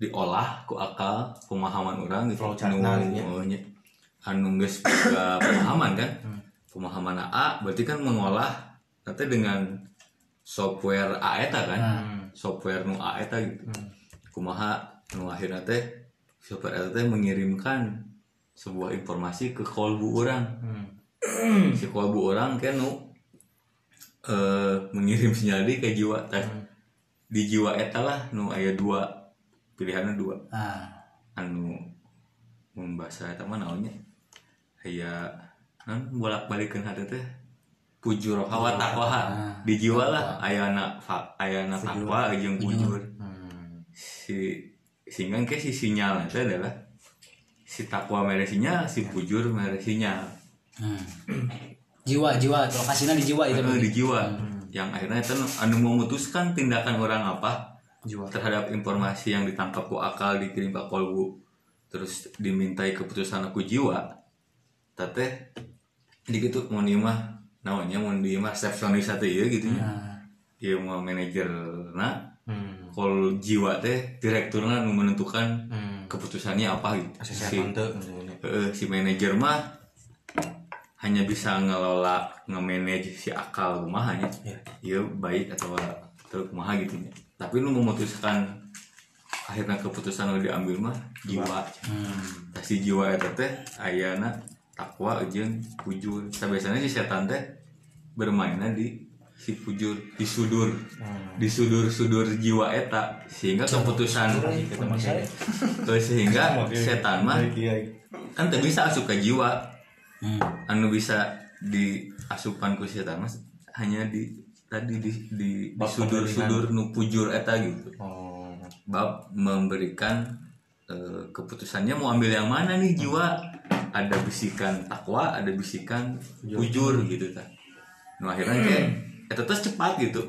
S4: diolah ku akal pemahaman orang gitu. Nya. anu geus pemahaman kan? Pemahaman A berarti kan mengolah nanti dengan software A eta kan? Software nu A eta gitu. Kumaha nu akhirnya teh software eta teh mengirimkan sebuah informasi ke kolbu orang. Si kolbu orang kan nu eh, mengirim sinyal di ke jiwa teh. Di jiwa eta lah nu aya dua pilihannya dua.
S1: Ah.
S4: Anu membahasa eta mah naonnya? Aya kan bolak balikan hati teh. Pujur hawa takwa. Di jiwa lah ayana fa ayana takwa jeung pujur. Si sehingga ke si sinyal itu adalah si takwa mere sinyal si pujur mere sinyal
S1: hmm. jiwa jiwa lokasinya di jiwa itu.
S4: Eh, di jiwa. Yang akhirnya itu anu memutuskan tindakan orang apa
S2: jiwa.
S4: terhadap informasi yang ditangkap ku akal dikirim ke kolbu terus dimintai keputusan aku jiwa. Tete jadi gitu mau nimah namanya mau nimah resepsionis atau iya gitu ya.
S1: Nah,
S4: iya mau manajer nah
S2: hmm.
S4: kalau jiwa teh direkturnya menentukan
S2: hmm.
S4: Keputusannya apa gitu si, eh, si manajer mah hanya bisa ngelola nge-manage si akal rumahnya
S2: Iya.
S4: iya baik atau atau kumaha gitu ya. tapi lu memutuskan akhirnya keputusan lu diambil mah jiwa
S1: hmm.
S4: Si jiwa eta teh ayana takwa pujur Sa biasanya si setan teh bermainnya di si pujur disudur disudur-sudur jiwa eta sehingga keputusan Eh, sehingga setan mah kan tak bisa asup ke jiwa.
S1: Hmm.
S4: anu bisa diasupan ku setan mas hanya di tadi di di, di sudur-sudur nu pujur eta gitu.
S2: Oh.
S4: Bab memberikan eh, keputusannya mau ambil yang mana nih jiwa? Ada bisikan takwa ada bisikan pujur gitu kan nah akhirnya kayak eta terus cepat gitu.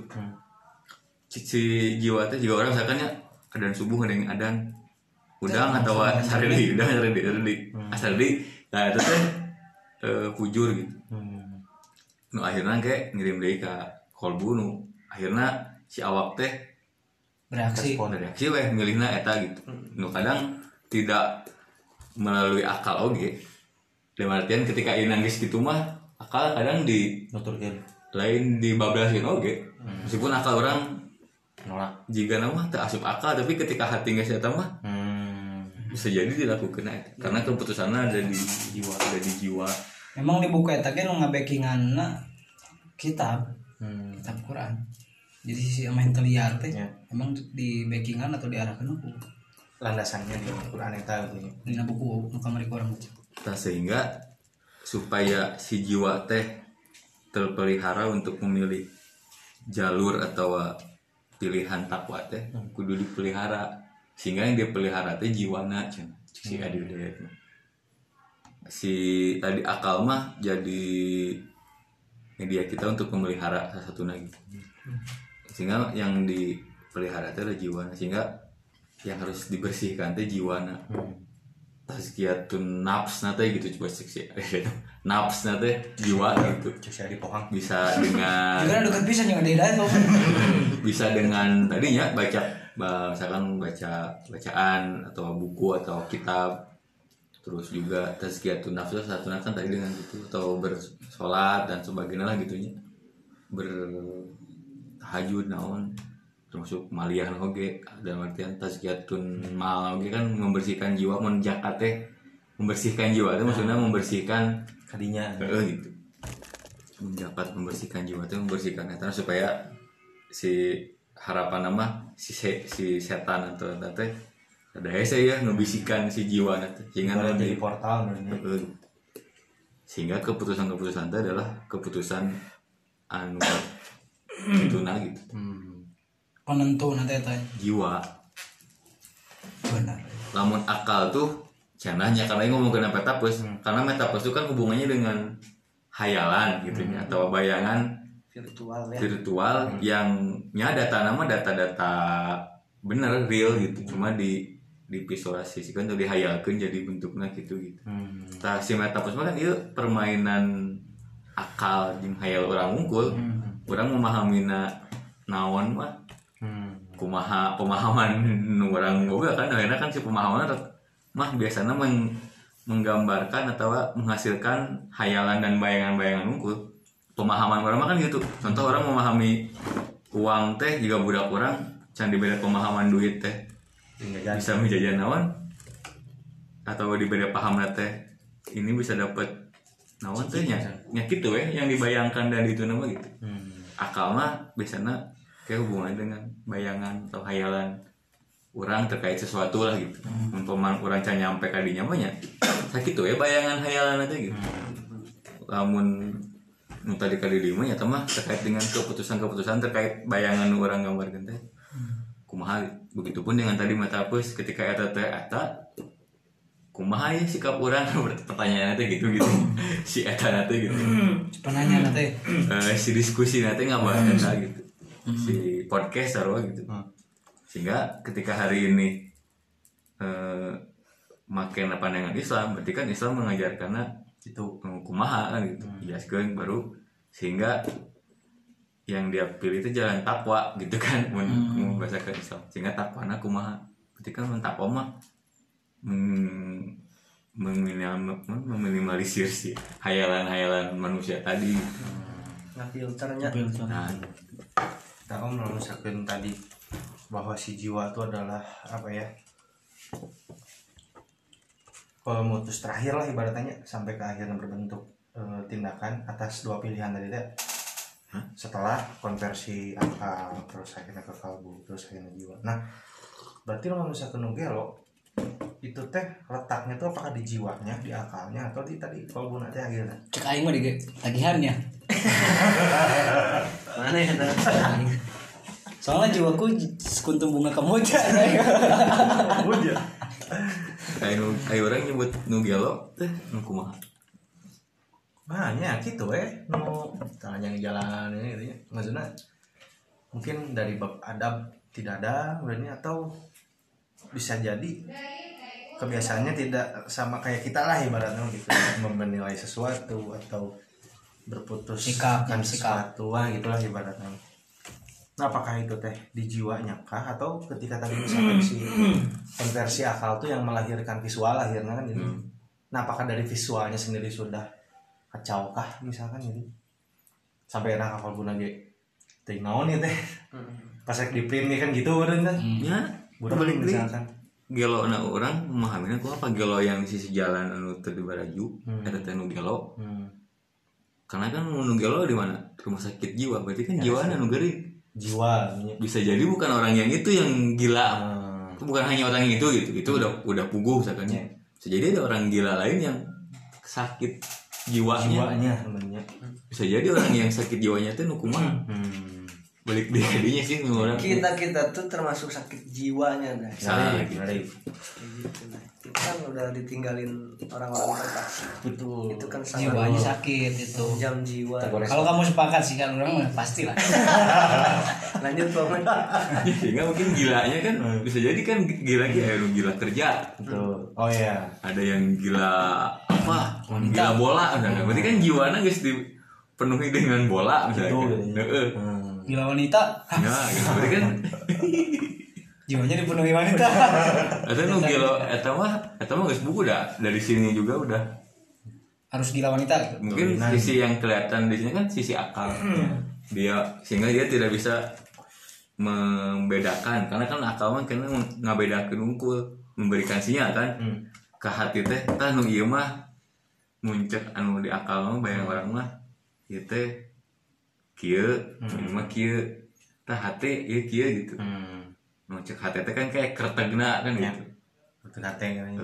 S4: Si, si jiwa teh juga orang misalkan ya adan subuh ada yang adan. Udang atau sarili udang sarili sarili sarili nah itu teh eh, pujur gitu.
S2: Hmm.
S4: nu akhirnya kayak ngirim deui ka kolbu nu akhirnya si awak teh
S1: bereaksi.
S4: Respon. Reaksi weh milihna eta gitu. Nu kadang tidak melalui akal oge. Dalam artian ketika ieu nangis gitu mah akal kadang di
S2: nuturkeun
S4: lain dibablasin oge meskipun akal orang
S2: nolak
S4: jika nama tak asup akal tapi ketika hati nggak saya mah
S2: hmm.
S4: bisa jadi dilakukan eta. karena keputusannya ada di jiwa ada di jiwa
S1: memang di buku eta ge nu ngabackingan kitab
S2: Hmm.
S1: kitab Quran jadi si main liar teh
S2: Ya.
S1: emang di backingan atau diarahkan aku
S2: landasannya di Quran eta gitu
S1: di buku ku orang baca
S4: Nah, sehingga supaya si jiwa teh terpelihara untuk memilih jalur atau pilihan takwa teh kudu dipelihara. Sehingga yang dia pelihara teh jiwana cen si adi si tadi akal mah jadi media kita untuk memelihara salah satu lagi sehingga yang dipelihara teh adalah jiwana. Sehingga yang harus dibersihkan teh jiwana tazkiyatun nafs nate gitu coba seksi nafs nate jiwa gitu.
S2: Cus di pohang.
S4: Bisa dengan
S1: bisa itu
S4: bisa dengan tadinya baca ba- misalkan baca bacaan atau buku atau kitab. Terus juga tazkiyatun nafs satu kan tadi dengan gitu atau bersolat dan sebagainya lah gitunya. Bertahajud naon termasuk maliah oge dalam artian tazkiyatun mal oge kan membersihkan jiwa mun zakat teh membersihkan jiwa itu maksudnya membersihkan
S2: kadinya.
S4: Heeh, gitu. Menjabat membersihkan jiwa itu membersihkan eta supaya si harapan nama si se- si setan atau teh ada hese ya ngebisikan si jiwa nanti sehingga nanti
S2: jadi portal
S4: sehingga keputusan-keputusan itu adalah keputusan anu itu nah gitu.
S2: Hmm.
S1: Penentu nanti eta
S4: jiwa.
S1: Benar.
S4: Lamun akal tuh cenahnya karena ini ngomong ke metapus karena metapus itu kan hubungannya dengan hayalan gitu ya atau bayangan
S3: virtual ya.
S4: virtual yang nya data nama data-data bener real gitu. Cuma di divisualisasikan atau dihayalkan jadi bentuknya gitu gitu.
S2: Hmm.
S4: nah si metapus kan itu permainan akal jeung hayal orang unggul orang memahami naon mah
S2: Hmm.
S4: Kumaha pemahaman orang boga kan akhirnya kan si pemahaman mah biasanya meng- menggambarkan atau menghasilkan hayalan dan bayangan-bayangan unggul. Pemahaman orang mah kan gitu. Contoh orang memahami uang teh juga budak orang can dibeda pemahaman duit teh.
S2: Tinggal jadi.
S4: bisa menjajan naon? Atau dibeda paham teh. Ini bisa dapat naon teh? Nya nya gitu we yang dibayangkan dan itu nama gitu.
S2: Hmm.
S4: akal mah biasanya kayak hubungan dengan bayangan atau hayalan orang terkait sesuatu lah gitu. Hmm. umpama orang can nyampe kadinya mah nya sakit tuh ya bayangan hayalan aja gitu. Lamun nu tadi kali lima ya mah terkait dengan keputusan-keputusan terkait bayangan orang gambarkan teh kumaha begitupun dengan tadi metapus ketika eta teh eta kumaha ya sikap orang? Pertanyaannya teh gitu gitu. Si eta teh gitu.
S1: Penanya nanti
S4: Eh, si diskusi nanti nggak bahas eta gitu si podcast sarua gitu.
S2: Hmm.
S4: sehingga ketika hari ini eh makin pandangan Islam berarti kan Islam mengajarkannya itu kumaha kan gitu. Jelaskeun baru. Sehingga yang dia pilih itu jalan takwa gitu kan mun mun bahasakeun Islam. Sehingga takwana kumaha berarti kan mun takwa mah meng- meminimal- meminimalisir si hayalan-hayalan manusia tadi.
S3: Nah filternya.
S4: Nah
S2: Nah, Om merusakin tadi bahwa si jiwa itu adalah apa ya pemutus terakhir lah ibaratnya sampai ke akhirnya berbentuk eh, tindakan atas dua pilihan tadi teh. Setelah konversi akal terus akhirnya ke kalbu terus akhirnya jiwa. Nah berarti lo misalkan nu gelo itu teh letaknya tuh apakah di jiwanya di akalnya atau di tadi kalbu nanti akhirnya?
S1: Cek aing mah di tagihannya
S3: mana ya tah?
S1: soalnya jiwaku sekuntum bunga kemoja
S4: kayak nu kayak orang nyebut nu gelo teh nu kumaha?
S2: Banyak gitu eh. Nu tanya di jalan ini gitu ya. maksudnya mungkin dari bab adab tidak ada berarti atau bisa jadi kebiasaannya tidak sama kayak kita lah ibaratnya gitu. Menilai sesuatu atau berputus
S1: Sikap,
S2: akan
S1: sikap.
S2: sesuatu lah gitulah ibaratnya. Nah apakah itu teh di jiwanya kah? Atau ketika tadi misalkan si konversi akal tuh yang melahirkan visual akhirnya kan jadi nah apakah dari visualnya sendiri sudah kacau kah misalkan gitu? Sampai enak akal guna ge teh naon ya teh? Pas rek di print nih kan gitu kan? Kan
S4: ya
S2: Budak
S4: balik
S2: misalkan.
S4: Gelo na orang memahaminya ku apa? Gelo yang di sisi jalan anu teu di baraju eta teh nu gelo.
S2: Hmm.
S4: Karena kan nu gelo di mana? Rumah sakit jiwa. Berarti kan jiwa anu geuring
S2: jiwa
S4: bisa jadi bukan orang yang itu yang gila.
S2: Hmm.
S4: itu bukan hanya orang yang itu gitu. Itu udah udah puguh misalkan ya. Bisa jadi ada orang gila lain yang sakit jiwanya.
S2: Jiwanya
S4: bisa jadi orang yang sakit jiwanya itu nu kumaha
S2: hmm.
S4: Balik di hadinya sih orang.
S3: Kita kita tuh termasuk sakit jiwanya
S4: Nah,
S2: ngeri.
S3: Kayak gitu nah kita kan udah ditinggalin orang-orang terkasih
S2: betul.
S3: Itu kan sangat
S1: jiwanya sakit itu.
S3: Jam jiwa.
S1: Kalau kamu sepakat sih kan orang mah pasti lah
S3: lanjut Paman
S4: sehingga mungkin gilanya kan bisa jadi kan gila gila eh, gila kerja.
S2: Betul. Oh ya
S4: ada yang gila apa? Gila bola udah berarti kan jiwana guys dipenuhi dengan bola misalnya
S2: Gitu,
S4: kan.
S2: hmm.
S1: gila wanita.
S4: Ya gitu berarti kan
S1: jiwanya dipenuhi wanita.
S4: Atau nu gila eta mah eta mah geus buku dah. Dari sini juga udah.
S1: Harus gila wanita. Gitu
S4: mungkin sisi yang kelihatan di sini kan sisi akal. Dia sehingga dia tidak bisa membedakan. Karena kan akal mah kena ngabedakeun unggul memberikan sinyal kan. Ke hati teh tah nu ieu mah muncul anu di akal mah bayang orang mah. Ieu teh kieu ieu mah kieu tah hati ieu kieu gitu
S2: hmm.
S4: cek hati teh kan kayak kertegna kan
S2: Ya.
S4: gitu
S2: betul kata yang ini.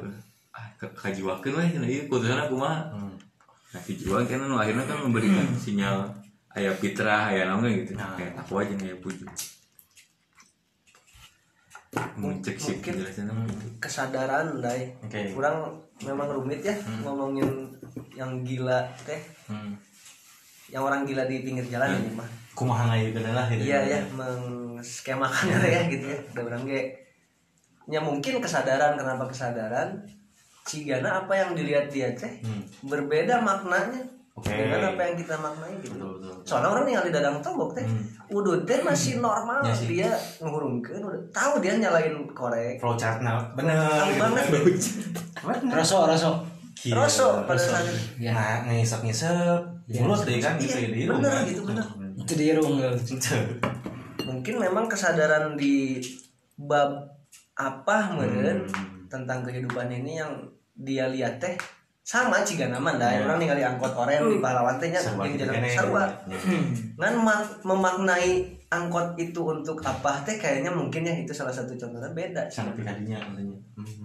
S4: ah ke- kajiwakeun we cenah ieu putusan aku mah
S2: hmm.
S4: nah tujuan kan nu akhirnya kan memberikan sinyal ayah fitrah ayah naon gitu
S2: Nah.
S4: kayak aku aja nih puji mencek sih penjelasannya gitu.
S3: kesadaran dai
S2: Oke.
S3: kurang memang rumit ya ngomongin yang gila teh
S2: hmm.
S3: Yang orang gila di pinggir jalan ini mah.
S2: Kumaha ngayu lah gitu.
S3: Iya ya mengskemakan ya gitu ya. Udah orang ge. Ya mungkin kesadaran kenapa kesadaran? Cigana apa yang dilihat dia teh
S2: Hmm.
S3: berbeda maknanya
S2: Oke.
S3: dengan apa yang kita maknai gitu.
S2: Betul betul
S3: soalnya orang tinggal di dadang tombok teh udut teh masih normal.
S2: Ya sih.
S3: dia ngurungkeun udah tahu dia nyalain korek.
S2: Flowchartnya bener
S3: tahu
S2: gitu
S3: banget.
S2: Bener.
S1: rosso rosso.
S2: Gila,
S3: Rosso pada saat.
S1: Ya.
S2: Nah, ngisep ngisep mulut deh kan? Gitu
S3: Iya,
S2: ya di
S3: bener gitu, bener.
S1: rung
S3: mungkin memang kesadaran di bab apa meren tentang kehidupan ini yang dia lihat teh sama ciga nama dah orang ningali angkot oren di pahlawan teh nya
S2: Sarua
S3: yang
S2: gitu
S3: jalan
S2: kene.
S3: sarua.
S2: Ya.
S3: ngan mak- memaknai angkot itu untuk apa teh kayaknya mungkin ya itu salah satu contohnya beda
S2: sangat pikadinya katanya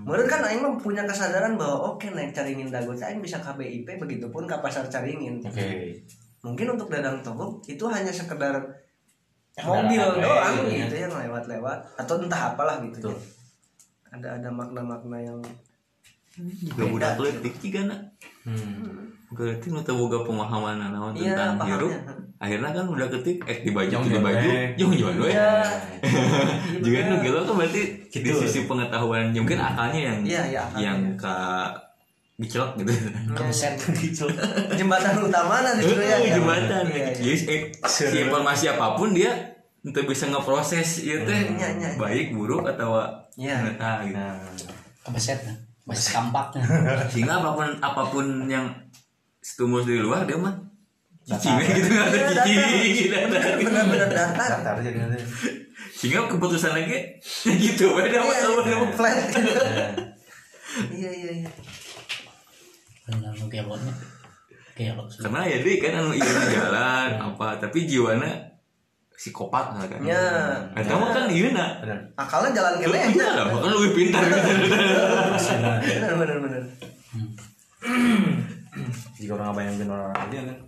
S3: Menurut kan Aing punya kesadaran bahwa oke naik caringin dago teh Aing bisa KBIP begitupun ke pasar caringin.
S2: oke
S3: Mungkin untuk dadang togok itu hanya sekedar mobil
S2: we,
S3: doang
S2: gitu ya.
S3: gitu yang lewat-lewat atau entah apalah gitu.
S2: Betul.
S3: ya. Ada ada makna-makna yang
S4: juga budak letik juga nak
S2: hmm.
S4: berarti nu teu boga pemahaman naon
S3: Iya,
S4: tentang
S3: pahamnya.
S4: hirup akhirnya kan udah ketik eh di baju
S2: Jong
S4: di baju jong we
S3: Iya.
S4: juga nu gitu kan berarti di
S2: Gitu.
S4: sisi pengetahuan ya mungkin akalnya yang
S3: Iya, iya, akalnya.
S4: yang ka dicelok gitu
S1: kebeset
S2: gitu
S3: jembatan utama nah justru ya.
S4: Jembatan
S3: Iya, iya.
S4: Yes, eh, si informasi apa pun dia untuk bisa ngeproses itu teh
S3: Iya, iya.
S4: baik buruk atau
S3: Iya.
S4: nah, gitu.
S2: nah
S1: kebeset nah kebeset kampaknya
S4: sehingga apa pun apa pun yang stimulus dari luar dia mah cici gitu. Nggak ada
S3: Iya,
S4: cici ada.
S3: Benar-benar datar.
S2: datar. Jadi nanti
S4: sehingga keputusan lagi gitu beda
S3: Iya, iya,
S4: apa
S3: flat. Iya iya. Iya.
S1: benar gelotnya gelot
S4: karena ya deh kan anu iya jalan apa tapi jiwana psikopat nah kan.
S3: Ya.
S4: nah kamu kan iya nak.
S2: Benar
S3: akalnya jalan ke
S4: lebih pintar lah kan lebih pintar.
S3: Bener bener bener.
S2: Jika orang bayangin orang aja kan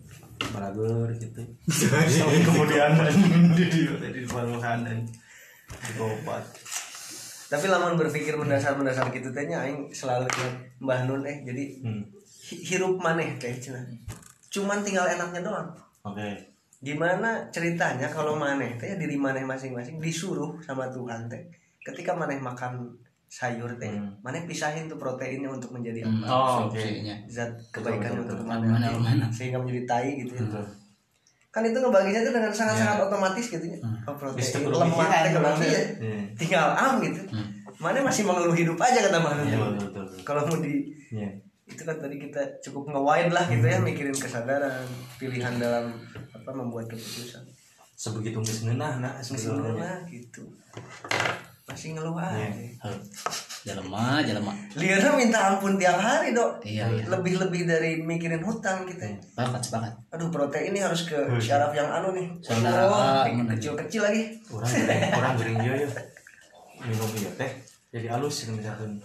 S2: balagur gitu sampai kemudian di di di baluhan dan
S3: tapi lamun berpikir mendasar-mendasar gitu tehnya aing selalu Mbah Nun eh jadi
S2: hmm.
S3: hi- hirup maneh teh cenah. Cuman tinggal enaknya doang.
S2: oke
S3: Gimana ceritanya kalau maneh teh diri maneh masing-masing disuruh sama Tuhan teh ketika maneh makan sayur teh,
S2: Hmm.
S3: maneh pisahin tuh proteinnya untuk menjadi
S1: Hmm,
S3: apa?
S2: Oh, oke.
S1: subsidinya.
S3: Zat kebaikan
S2: Betul,
S3: untuk
S2: betul,
S3: maneh.
S1: Mana mana.
S3: Sehingga menjadi tai gitu ya.
S2: Betul.
S3: Kan itu ngebaginya tuh dengan sangat-sangat otomatis gitu ya. Oh, protein lemak teh kebagi ya.
S2: Hmm.
S3: Tinggal am gitu. Mana masih mengeluh hidup aja kata
S2: betul, betul, betul.
S3: Kalau mau di
S2: Iya.
S3: itu kan tadi kita cukup nge-wide lah gitu ya mikirin kesadaran pilihan dalam apa membuat keputusan
S2: sebegitu ngeunah nah
S3: ngeluh gitu masih ngeluh aja.
S2: Iya.
S1: Jalema, jalema.
S3: Liana minta ampun tiap hari dok.
S1: Iya, iya.
S3: lebih-lebih dari mikirin hutang kita.
S1: Sepakat, sepakat.
S3: aduh protein ini harus ke syaraf yang anu nih.
S1: Saudara,
S3: oh,
S1: bener.
S3: kecil-kecil lagi.
S2: Gering orang gering dia ya. Minum iya teh. Jadi halus gitu misalkan.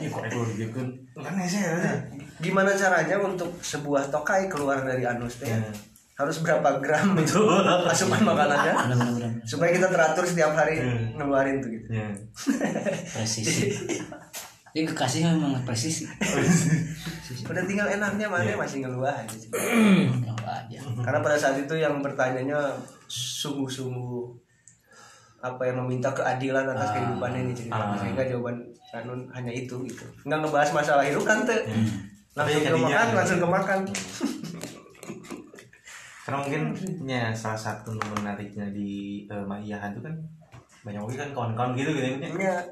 S2: Iya kok ekor gitu kan sih ya
S3: gimana caranya untuk sebuah tokai keluar dari anus teh?
S2: Iya.
S3: Harus berapa gram itu asupan makanannya
S1: benar.
S3: supaya kita teratur setiap hari
S2: Hmm.
S3: ngeluarin tuh gitu
S2: ya
S1: Presisi. Ini kekasih memang presisi.
S3: udah tinggal enaknya mana
S2: Iya.
S3: masih ngeluh aja
S1: aja.
S3: karena pada saat itu yang bertanyanya sungguh-sungguh apa yang meminta keadilan atas kehidupan ini cerita
S2: Ah.
S3: sehingga jawaban Ranun hanya itu gitu nggak ngebahas masalah hidup kan tuh langsung
S2: Tapi
S3: ke makan langsung ke makan
S2: karena mungkin ya salah satu menariknya di uh, Maiyahan itu kan banyak lagi kan kawan-kawan gitu gitu ya.
S3: ya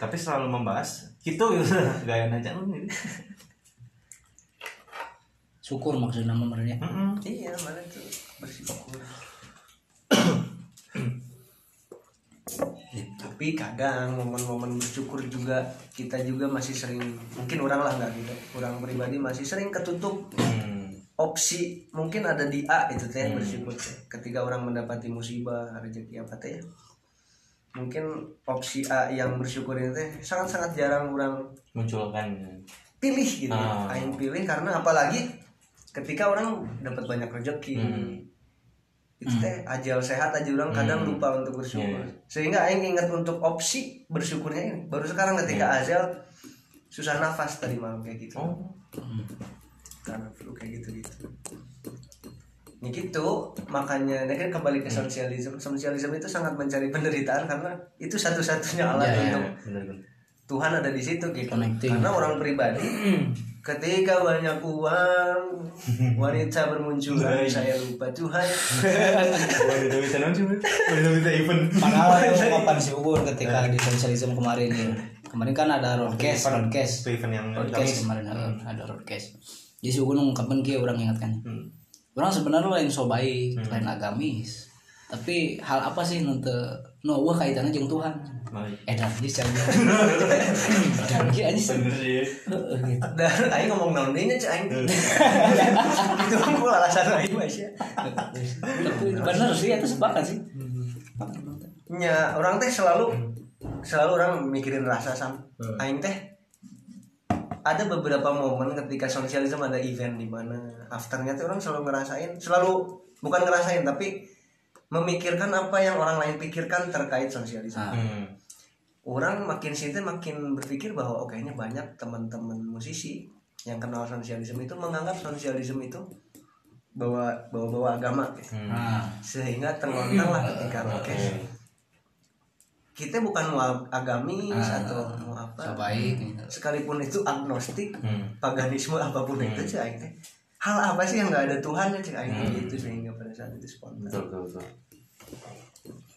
S2: tapi selalu membahas gitu gitu gaya aja lu gitu
S1: Syukur maksudnya nomornya.
S2: Mm-mm.
S3: iya mana tuh bersyukur tapi kadang momen-momen bersyukur juga kita juga masih sering mungkin orang lah nggak gitu orang pribadi masih sering ketutup
S2: Hmm.
S3: Opsi mungkin ada di A itu teh bersyukur teh. ketika orang mendapati musibah rezeki apa teh ya. mungkin opsi A yang bersyukur itu teh sangat sangat jarang orang
S2: munculkan
S3: pilih gitu
S2: Ah.
S3: aing pilih karena apalagi ketika orang dapat banyak rezeki
S2: Hmm.
S3: itu teh ajal sehat aja orang kadang
S2: Hmm.
S3: lupa untuk bersyukur
S2: Iya.
S3: sehingga aing ingat untuk opsi bersyukurnya ini baru sekarang ketika azal susah nafas tadi malam kayak gitu
S2: oh
S3: karena flu kayak gitu gitu ya gitu. Makanya ini kan kembali ke sosialisme. Sosialisme itu sangat mencari penderitaan karena itu satu-satunya alat
S1: Ya, ya.
S3: untuk
S2: benar benar.
S3: Tuhan ada di situ gitu.
S1: Connecting.
S3: karena orang pribadi ketika banyak uang wanita bermunculan saya lupa Tuhan.
S2: Wanita bisa nonton wanita bisa event.
S1: Padahal itu kapan sih ukur ketika di sosialisme kemarin ya. Kemarin kan ada roadcast, roadcast.
S2: Itu event yang
S1: Roadcast kemarin ada, ada roadcast. Jadi si Ugun ngungkapin kia orang ingatkan.
S2: Hmm.
S1: Orang sebenarnya lain so baik, lain agamis. Tapi hal apa sih nanti no wah kaitannya jeung Tuhan.
S2: Baik.
S1: Edan di cahaya. Dan kia aja sih.
S2: sih
S1: gitu.
S3: dan aing ngomong naon deui nya cek aing itu aku alasan aing mah sia
S1: Tapi bener sih itu sepakat sih.
S3: nya orang teh selalu selalu orang mikirin rasa sam aing teh ada beberapa momen ketika sosialisme ada event di mana afternya tuh orang selalu ngerasain selalu bukan ngerasain tapi memikirkan apa yang orang lain pikirkan terkait sosialisme.
S1: Nah,
S2: hmm.
S3: orang makin sini makin berpikir bahwa oh kayaknya banyak teman-teman musisi yang kenal sosialisme itu menganggap sosialisme itu bawa bawa bawa agama. Gitu.
S1: nah,
S3: sehingga terlontar lah ketika oke kita bukan mau agamis
S1: Ah.
S3: atau mau apa.
S1: so baik gitu.
S3: sekalipun itu agnostik
S2: Hmm.
S3: paganisme apa pun itu cek aing teh hal apa sih yang nggak ada Tuhan ya cek aing? Teh gitu sehingga pada saat itu spontan.
S2: Betul betul betul.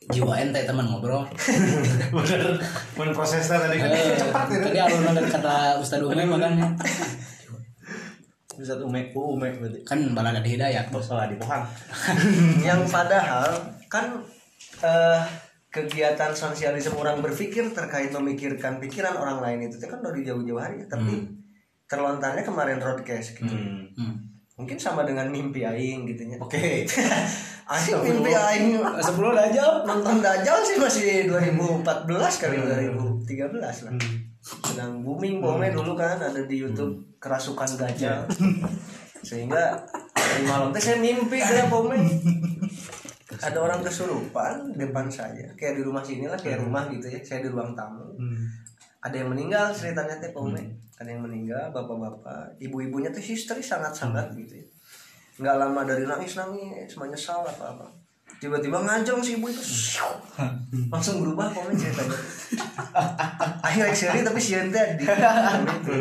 S1: Jiwa ente teman ngobrol.
S2: bener. Men prosesnya tadi. Kan
S1: Eh,
S2: cepat gitu.
S1: Tadi alun dari kata Ustaz Ume makanya
S2: Ustaz Ume oh Ume berarti.
S1: Kan balada di hidayat.
S2: oh salah di pohon
S3: yang padahal kan eh, kegiatan sosialisme orang berpikir terkait memikirkan pikiran orang lain itu kan dari jauh-jauh hari tapi terlontarnya kemarin roadcast gitu.
S2: Hmm.
S1: Hmm.
S3: mungkin sama dengan mimpi aing gitu nya.
S2: Oke.
S3: aing mimpi aing.
S1: Sebelum dajal.
S3: Nonton Dajjal sih masih 2014 kali 2013 lah. Sedang booming pokoknya dulu kan ada di YouTube kerasukan Dajjal sehingga hari malam teh saya mimpi kayak pokoknya ada orang kesurupan depan saya. Kayak di rumah sini lah kayak rumah gitu ya. Saya di ruang tamu. Ada yang meninggal ceritanya teh pokoknya ada yang meninggal bapak-bapak. Ibu-ibunya tuh histeris sangat-sangat gitu ya. Nggak lama dari nangis nangis menyesal apa apa tiba-tiba ngajong si ibu itu siu, langsung berubah pokoknya ceritanya. Akhirnya seri tapi si ente di gitu.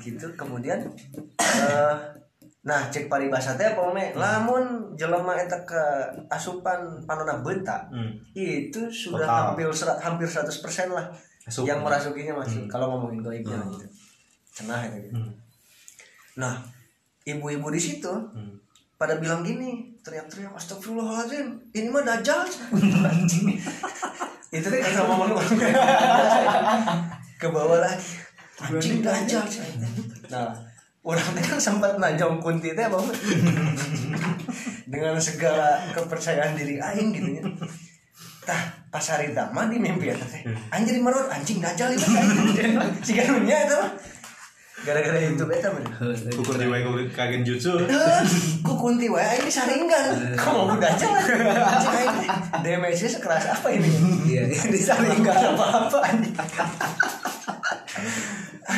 S3: gitu. Kemudian eh, nah cek paribasa teh pokoknya lamun jelema eta ke asupan panona benta
S2: Hmm.
S3: itu sudah
S2: Total.
S3: hampir serat- hampir 100% lah
S2: Asupan.
S3: yang merasukinya masih kalau ngomongin goibnya gitu cenah gitu.
S2: Hmm.
S3: nah ibu-ibu di situ
S2: Hmm.
S3: pada bilang gini teriak-teriak astagfirullahaladzim ini mah dajjal itu deh kata momen ke bawah lagi anjing dajjal nah orang kan sempat najong kunti teh bang dengan segala kepercayaan diri aing gitu ya tah pas hari dama di mimpi ya teh anjir merot anjing dajjal itu si karunya itu mah. gara-gara itu beta men
S2: Kukur di wae kagen jutsu.
S3: ku kunti wae ini saringan kamu anjing aing. Damage sekeras apa ini?
S1: Iya
S3: disaringan apa-apa anjing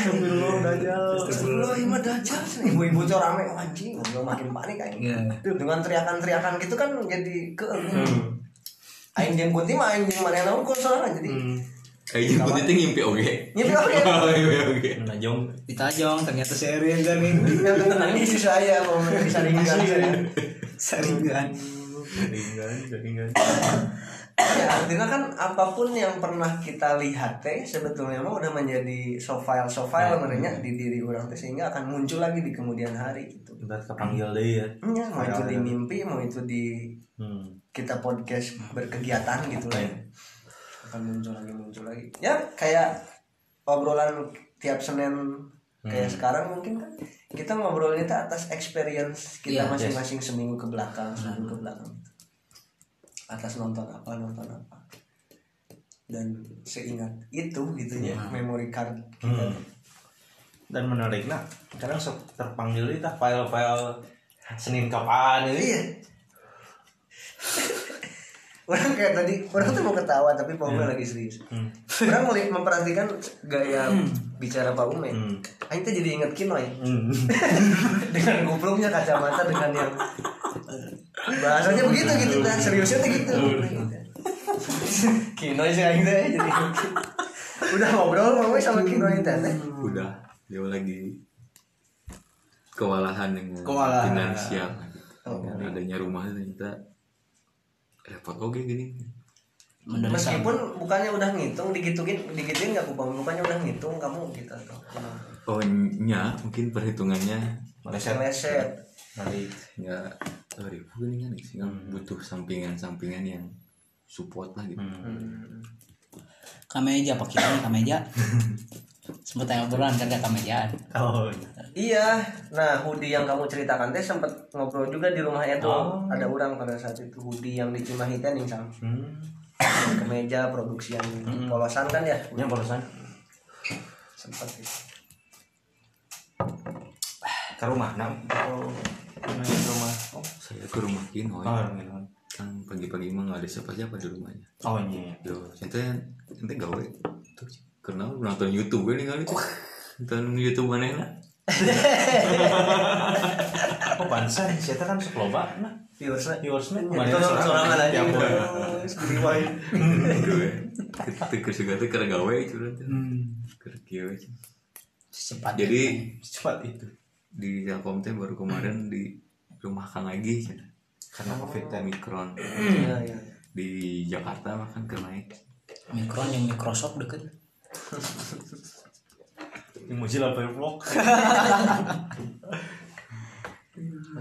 S2: Astagfirullah dajal.
S3: Astagfirullah, dajjal. Ibu-ibu tuh rame oh, anjing, ngobrol makin panik aing.
S1: Iya.
S3: Dengan teriakan-teriakan gitu kan jadi ke Aing jeung kunti mah aing jeung manehna mah konsolan jadi.
S4: Kayaknya gue itu ngimpi oke.
S3: Ngimpi oge.
S4: Ngimpi oke.
S2: Najong.
S1: ditajong ternyata serin kan ini
S3: Yang tenang ini sih saya mau disaringkan saya.
S1: saringan
S2: Jaringan, jaringan.
S3: Ya, artinya kan apa pun yang pernah kita lihat teh sebetulnya mah udah menjadi so file so file sebenarnya di diri orang teh sehingga akan muncul lagi di kemudian hari gitu.
S2: Ibarat kepanggil deh ya.
S3: Ya, mau itu di mimpi, mau itu di
S2: Hmm.
S3: kita podcast berkegiatan gitu lah ya. akan muncul lagi muncul lagi ya kayak obrolan tiap senin kayak sekarang mungkin kan kita ngobrolnya itu atas experience kita
S1: Iya,
S3: masing-masing seminggu ke belakang seminggu ke belakang atas nonton apa nonton apa. Dan seingat itu gitu ya memory card kita.
S2: Dan menarik nah, kadang sok terpanggil itu file-file Senin kapan ini.
S3: iya. Orang kayak tadi orang tuh mau ketawa tapi Pak Ume lagi serius.
S2: Hmm.
S3: orang melihat memperhatikan gaya bicara Pak Ume.
S2: Hmm.
S3: Aing tuh jadi inget Kinoy.
S2: Hmm.
S3: dengan gobloknya kacamata dengan yang bahasanya begitu gitu kan seriusnya tuh gitu. Kinoy sih Aing teh jadi udah ngobrol Ume sama Kinoy teh.
S4: Udah, dia lagi kewalahan yang
S1: Kewalahan.
S4: finansial. Dengan adanya rumah ternyata repot. Oke gini.
S1: menderita
S3: meskipun bukannya udah ngitung digituin digituin nggak kupang bukannya udah ngitung kamu gitu atau
S4: Oh nya mungkin perhitungannya
S2: Meleset.
S3: meleset
S4: nggak. oh, ribu gini kan sehingga butuh sampingan-sampingan yang support lah gitu.
S1: kameja pakai ini kameja sempet yang obrolan kerja kamejaan
S2: Oh.
S3: Iya, nah hoodie yang kamu ceritakan teh sempat ngobrol juga di rumah Edo.
S2: Oh.
S3: Ada orang pada saat itu hoodie yang di Cimahi teh nih sam.
S2: Hmm.
S3: Yang kemeja produksi yang polosan kan ya.
S2: Barusan
S3: Sempat itu.
S2: ke rumah nah. Oh. Nah, ke rumah. Oh.
S4: Saya ke rumah Kino
S2: Oh,
S4: ya.
S2: gitu.
S4: kan pagi-pagi emang nggak ada siapa-siapa di rumahnya.
S2: Oh, iya.
S4: Yo, ente ente gawe tuh kenal nonton YouTube ini kali. Nonton YouTube mana lah?
S2: Oh, pansan, saya kan sok loba nah.
S3: Viewersnya.
S2: Viewersnya
S3: Itu
S2: kemarin
S3: sorangan aja. Rewind.
S4: Gawe. Ketika segala teh keur gawe itu nanti. Keur kieu we.
S1: cepat
S4: Jadi
S2: Cepat itu.
S4: Di Telkom teh baru kemarin di rumah Kang Agi cenah.
S2: Karena Covid dan
S4: Omikron
S3: Iya, iya.
S4: di Jakarta bahkan ke naik.
S1: Micron yang Microsoft deket
S2: Ini Mozilla Firefox.
S3: Nah,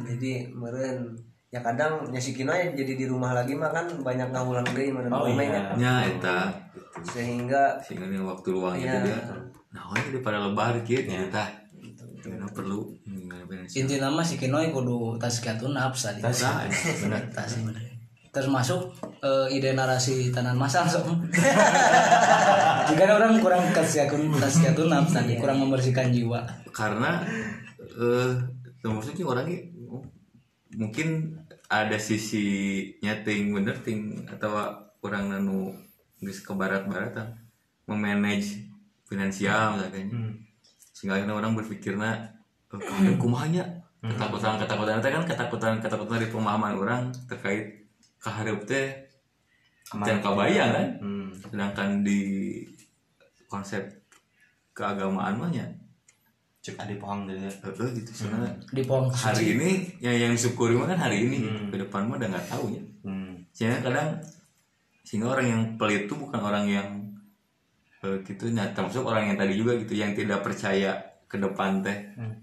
S3: Jadi meren ya kadang nyasi Kinoy jadi di rumah lagi mah kan banyak ngawulang deui meren
S2: Oh, iya.
S3: Nya
S4: eta gitu.
S3: Sehingga
S4: Sehingga yang waktu luang itu
S3: Iya.
S4: dia nah ini dia pada lebar gitu tah. Karena perlu
S1: inti nama si Kinoy kudu tazkiyatun nafs tadi
S4: Nah, benar.
S1: Eta sih bener. termasuk eh, ide narasi tanan masal so. jika orang kurang tazkiyatun tazkiyatun nafs tadi kurang membersihkan jiwa
S4: karena eh maksudnya orangnya mungkin ada sisi nyeting bener ting atau orang nanu geus ke barat-baratan memanage finansial misalnya sehingga akhirnya orang berpikirnya kumahnya. Ketakutan ketakutan. Itu kan ketakutan ketakutan dari pemahaman orang terkait keharap teh jangan kebayang kan?
S2: Hmm.
S4: sedangkan di konsep keagamaan mahnya
S2: Cek adi pohang deh.
S4: eh, gitu sebenarnya
S1: di pohon
S4: hari ini yang yang syukuri mah kan hari ini. Ke depan mah udah nggak tahu ya.
S2: Hmm.
S4: sehingga kadang sehingga orang yang pelit itu bukan orang yang eh, gitu. Nah termasuk orang yang tadi juga gitu yang tidak percaya ke depan teh. Eh,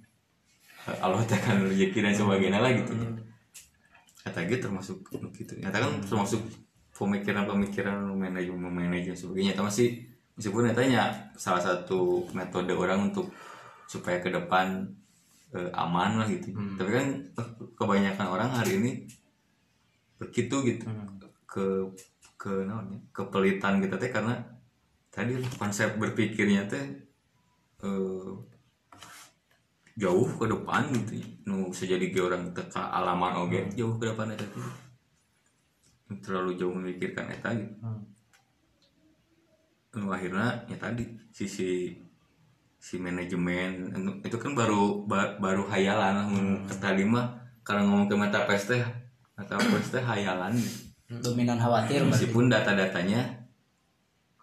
S4: Allah teh akan rezeki dan sebagainya lah gitu. Kata gitu termasuk gitu. Nyata kan termasuk pemikiran-pemikiran manajemen manajemen sebagainya. Tapi masih meskipun nyatanya salah satu metode orang untuk supaya ke depan eh, aman lah gitu. Tapi kan eh, kebanyakan orang hari ini begitu gitu. Ke ke naon ya, kepelitan kita teh karena tadi konsep berpikirnya teh eh, jauh ke depan gitu ya. nu bisa jadi ge orang teka alaman oge jauh ke depan eta teh. Terlalu jauh memikirkan eta gitu. Nu akhirnya ya tadi sisi si manajemen itu kan baru ba- baru hayalan lah mun tadi mah karena ngomong ke metaverse teh metaverse teh hayalan gitu.
S1: Dominan khawatir
S4: meskipun data-datanya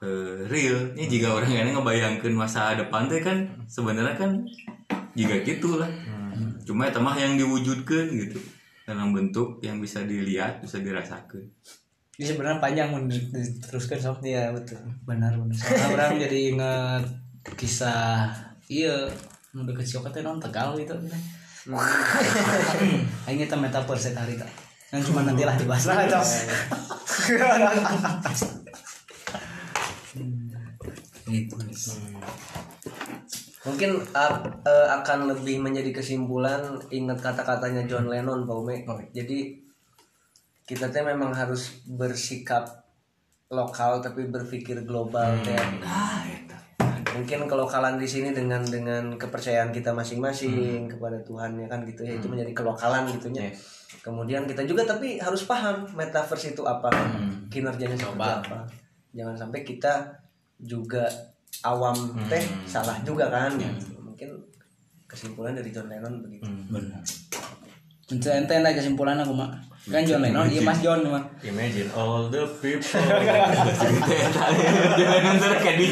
S4: eh, real. Ini jika orang yang ngebayangkan masa depan teh kan sebenarnya kan juga gitulah. Cuma itu mah yang diwujudkan gitu dalam bentuk yang bisa dilihat bisa dirasakan.
S1: Ini sebenarnya panjang mun diteruskan sob
S3: Iya betul.
S1: benar benar. Soalnya orang jadi inget kisah iya deket Sioka teh non tegal gitu Aing eta metaverse eta hari teh. Yang cuma nanti lah dibahas lah itu.
S3: Mungkin uh, uh, akan lebih menjadi kesimpulan ingat kata-katanya John Lennon Pak Ume. Jadi kita teh memang harus bersikap lokal tapi berpikir global
S4: nah eta
S3: Mungkin kelokalan di sini dengan dengan kepercayaan kita masing-masing kepada Tuhan ya kan gitu ya. Itu menjadi kelokalan gitunya. Kemudian kita juga tapi harus paham metaverse itu apa, kinerjanya seperti apa. Jangan sampai kita juga awam teh salah juga kan. gitu. Mungkin kesimpulan dari John Lennon begitu.
S1: Benar. Ente ente lah kesimpulan aku mah. Kan John Lennon, iya Mas John mah.
S2: Imagine all the people.
S4: jangan nonton kayak di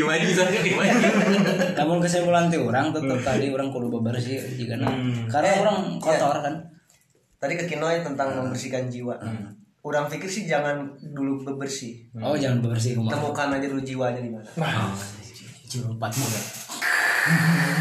S4: imajin saja imajin
S1: Namun kesimpulan ti orang tetap tadi orang kudu bebersih jika karena orang kotor kan.
S3: Tadi ke Kinoy tentang membersihkan jiwa. Orang pikir sih jangan dulu bebersih.
S1: Oh jangan bebersih kumaha.
S3: Temukan aja dulu jiwanya di mana.
S1: Jiwa empat muda.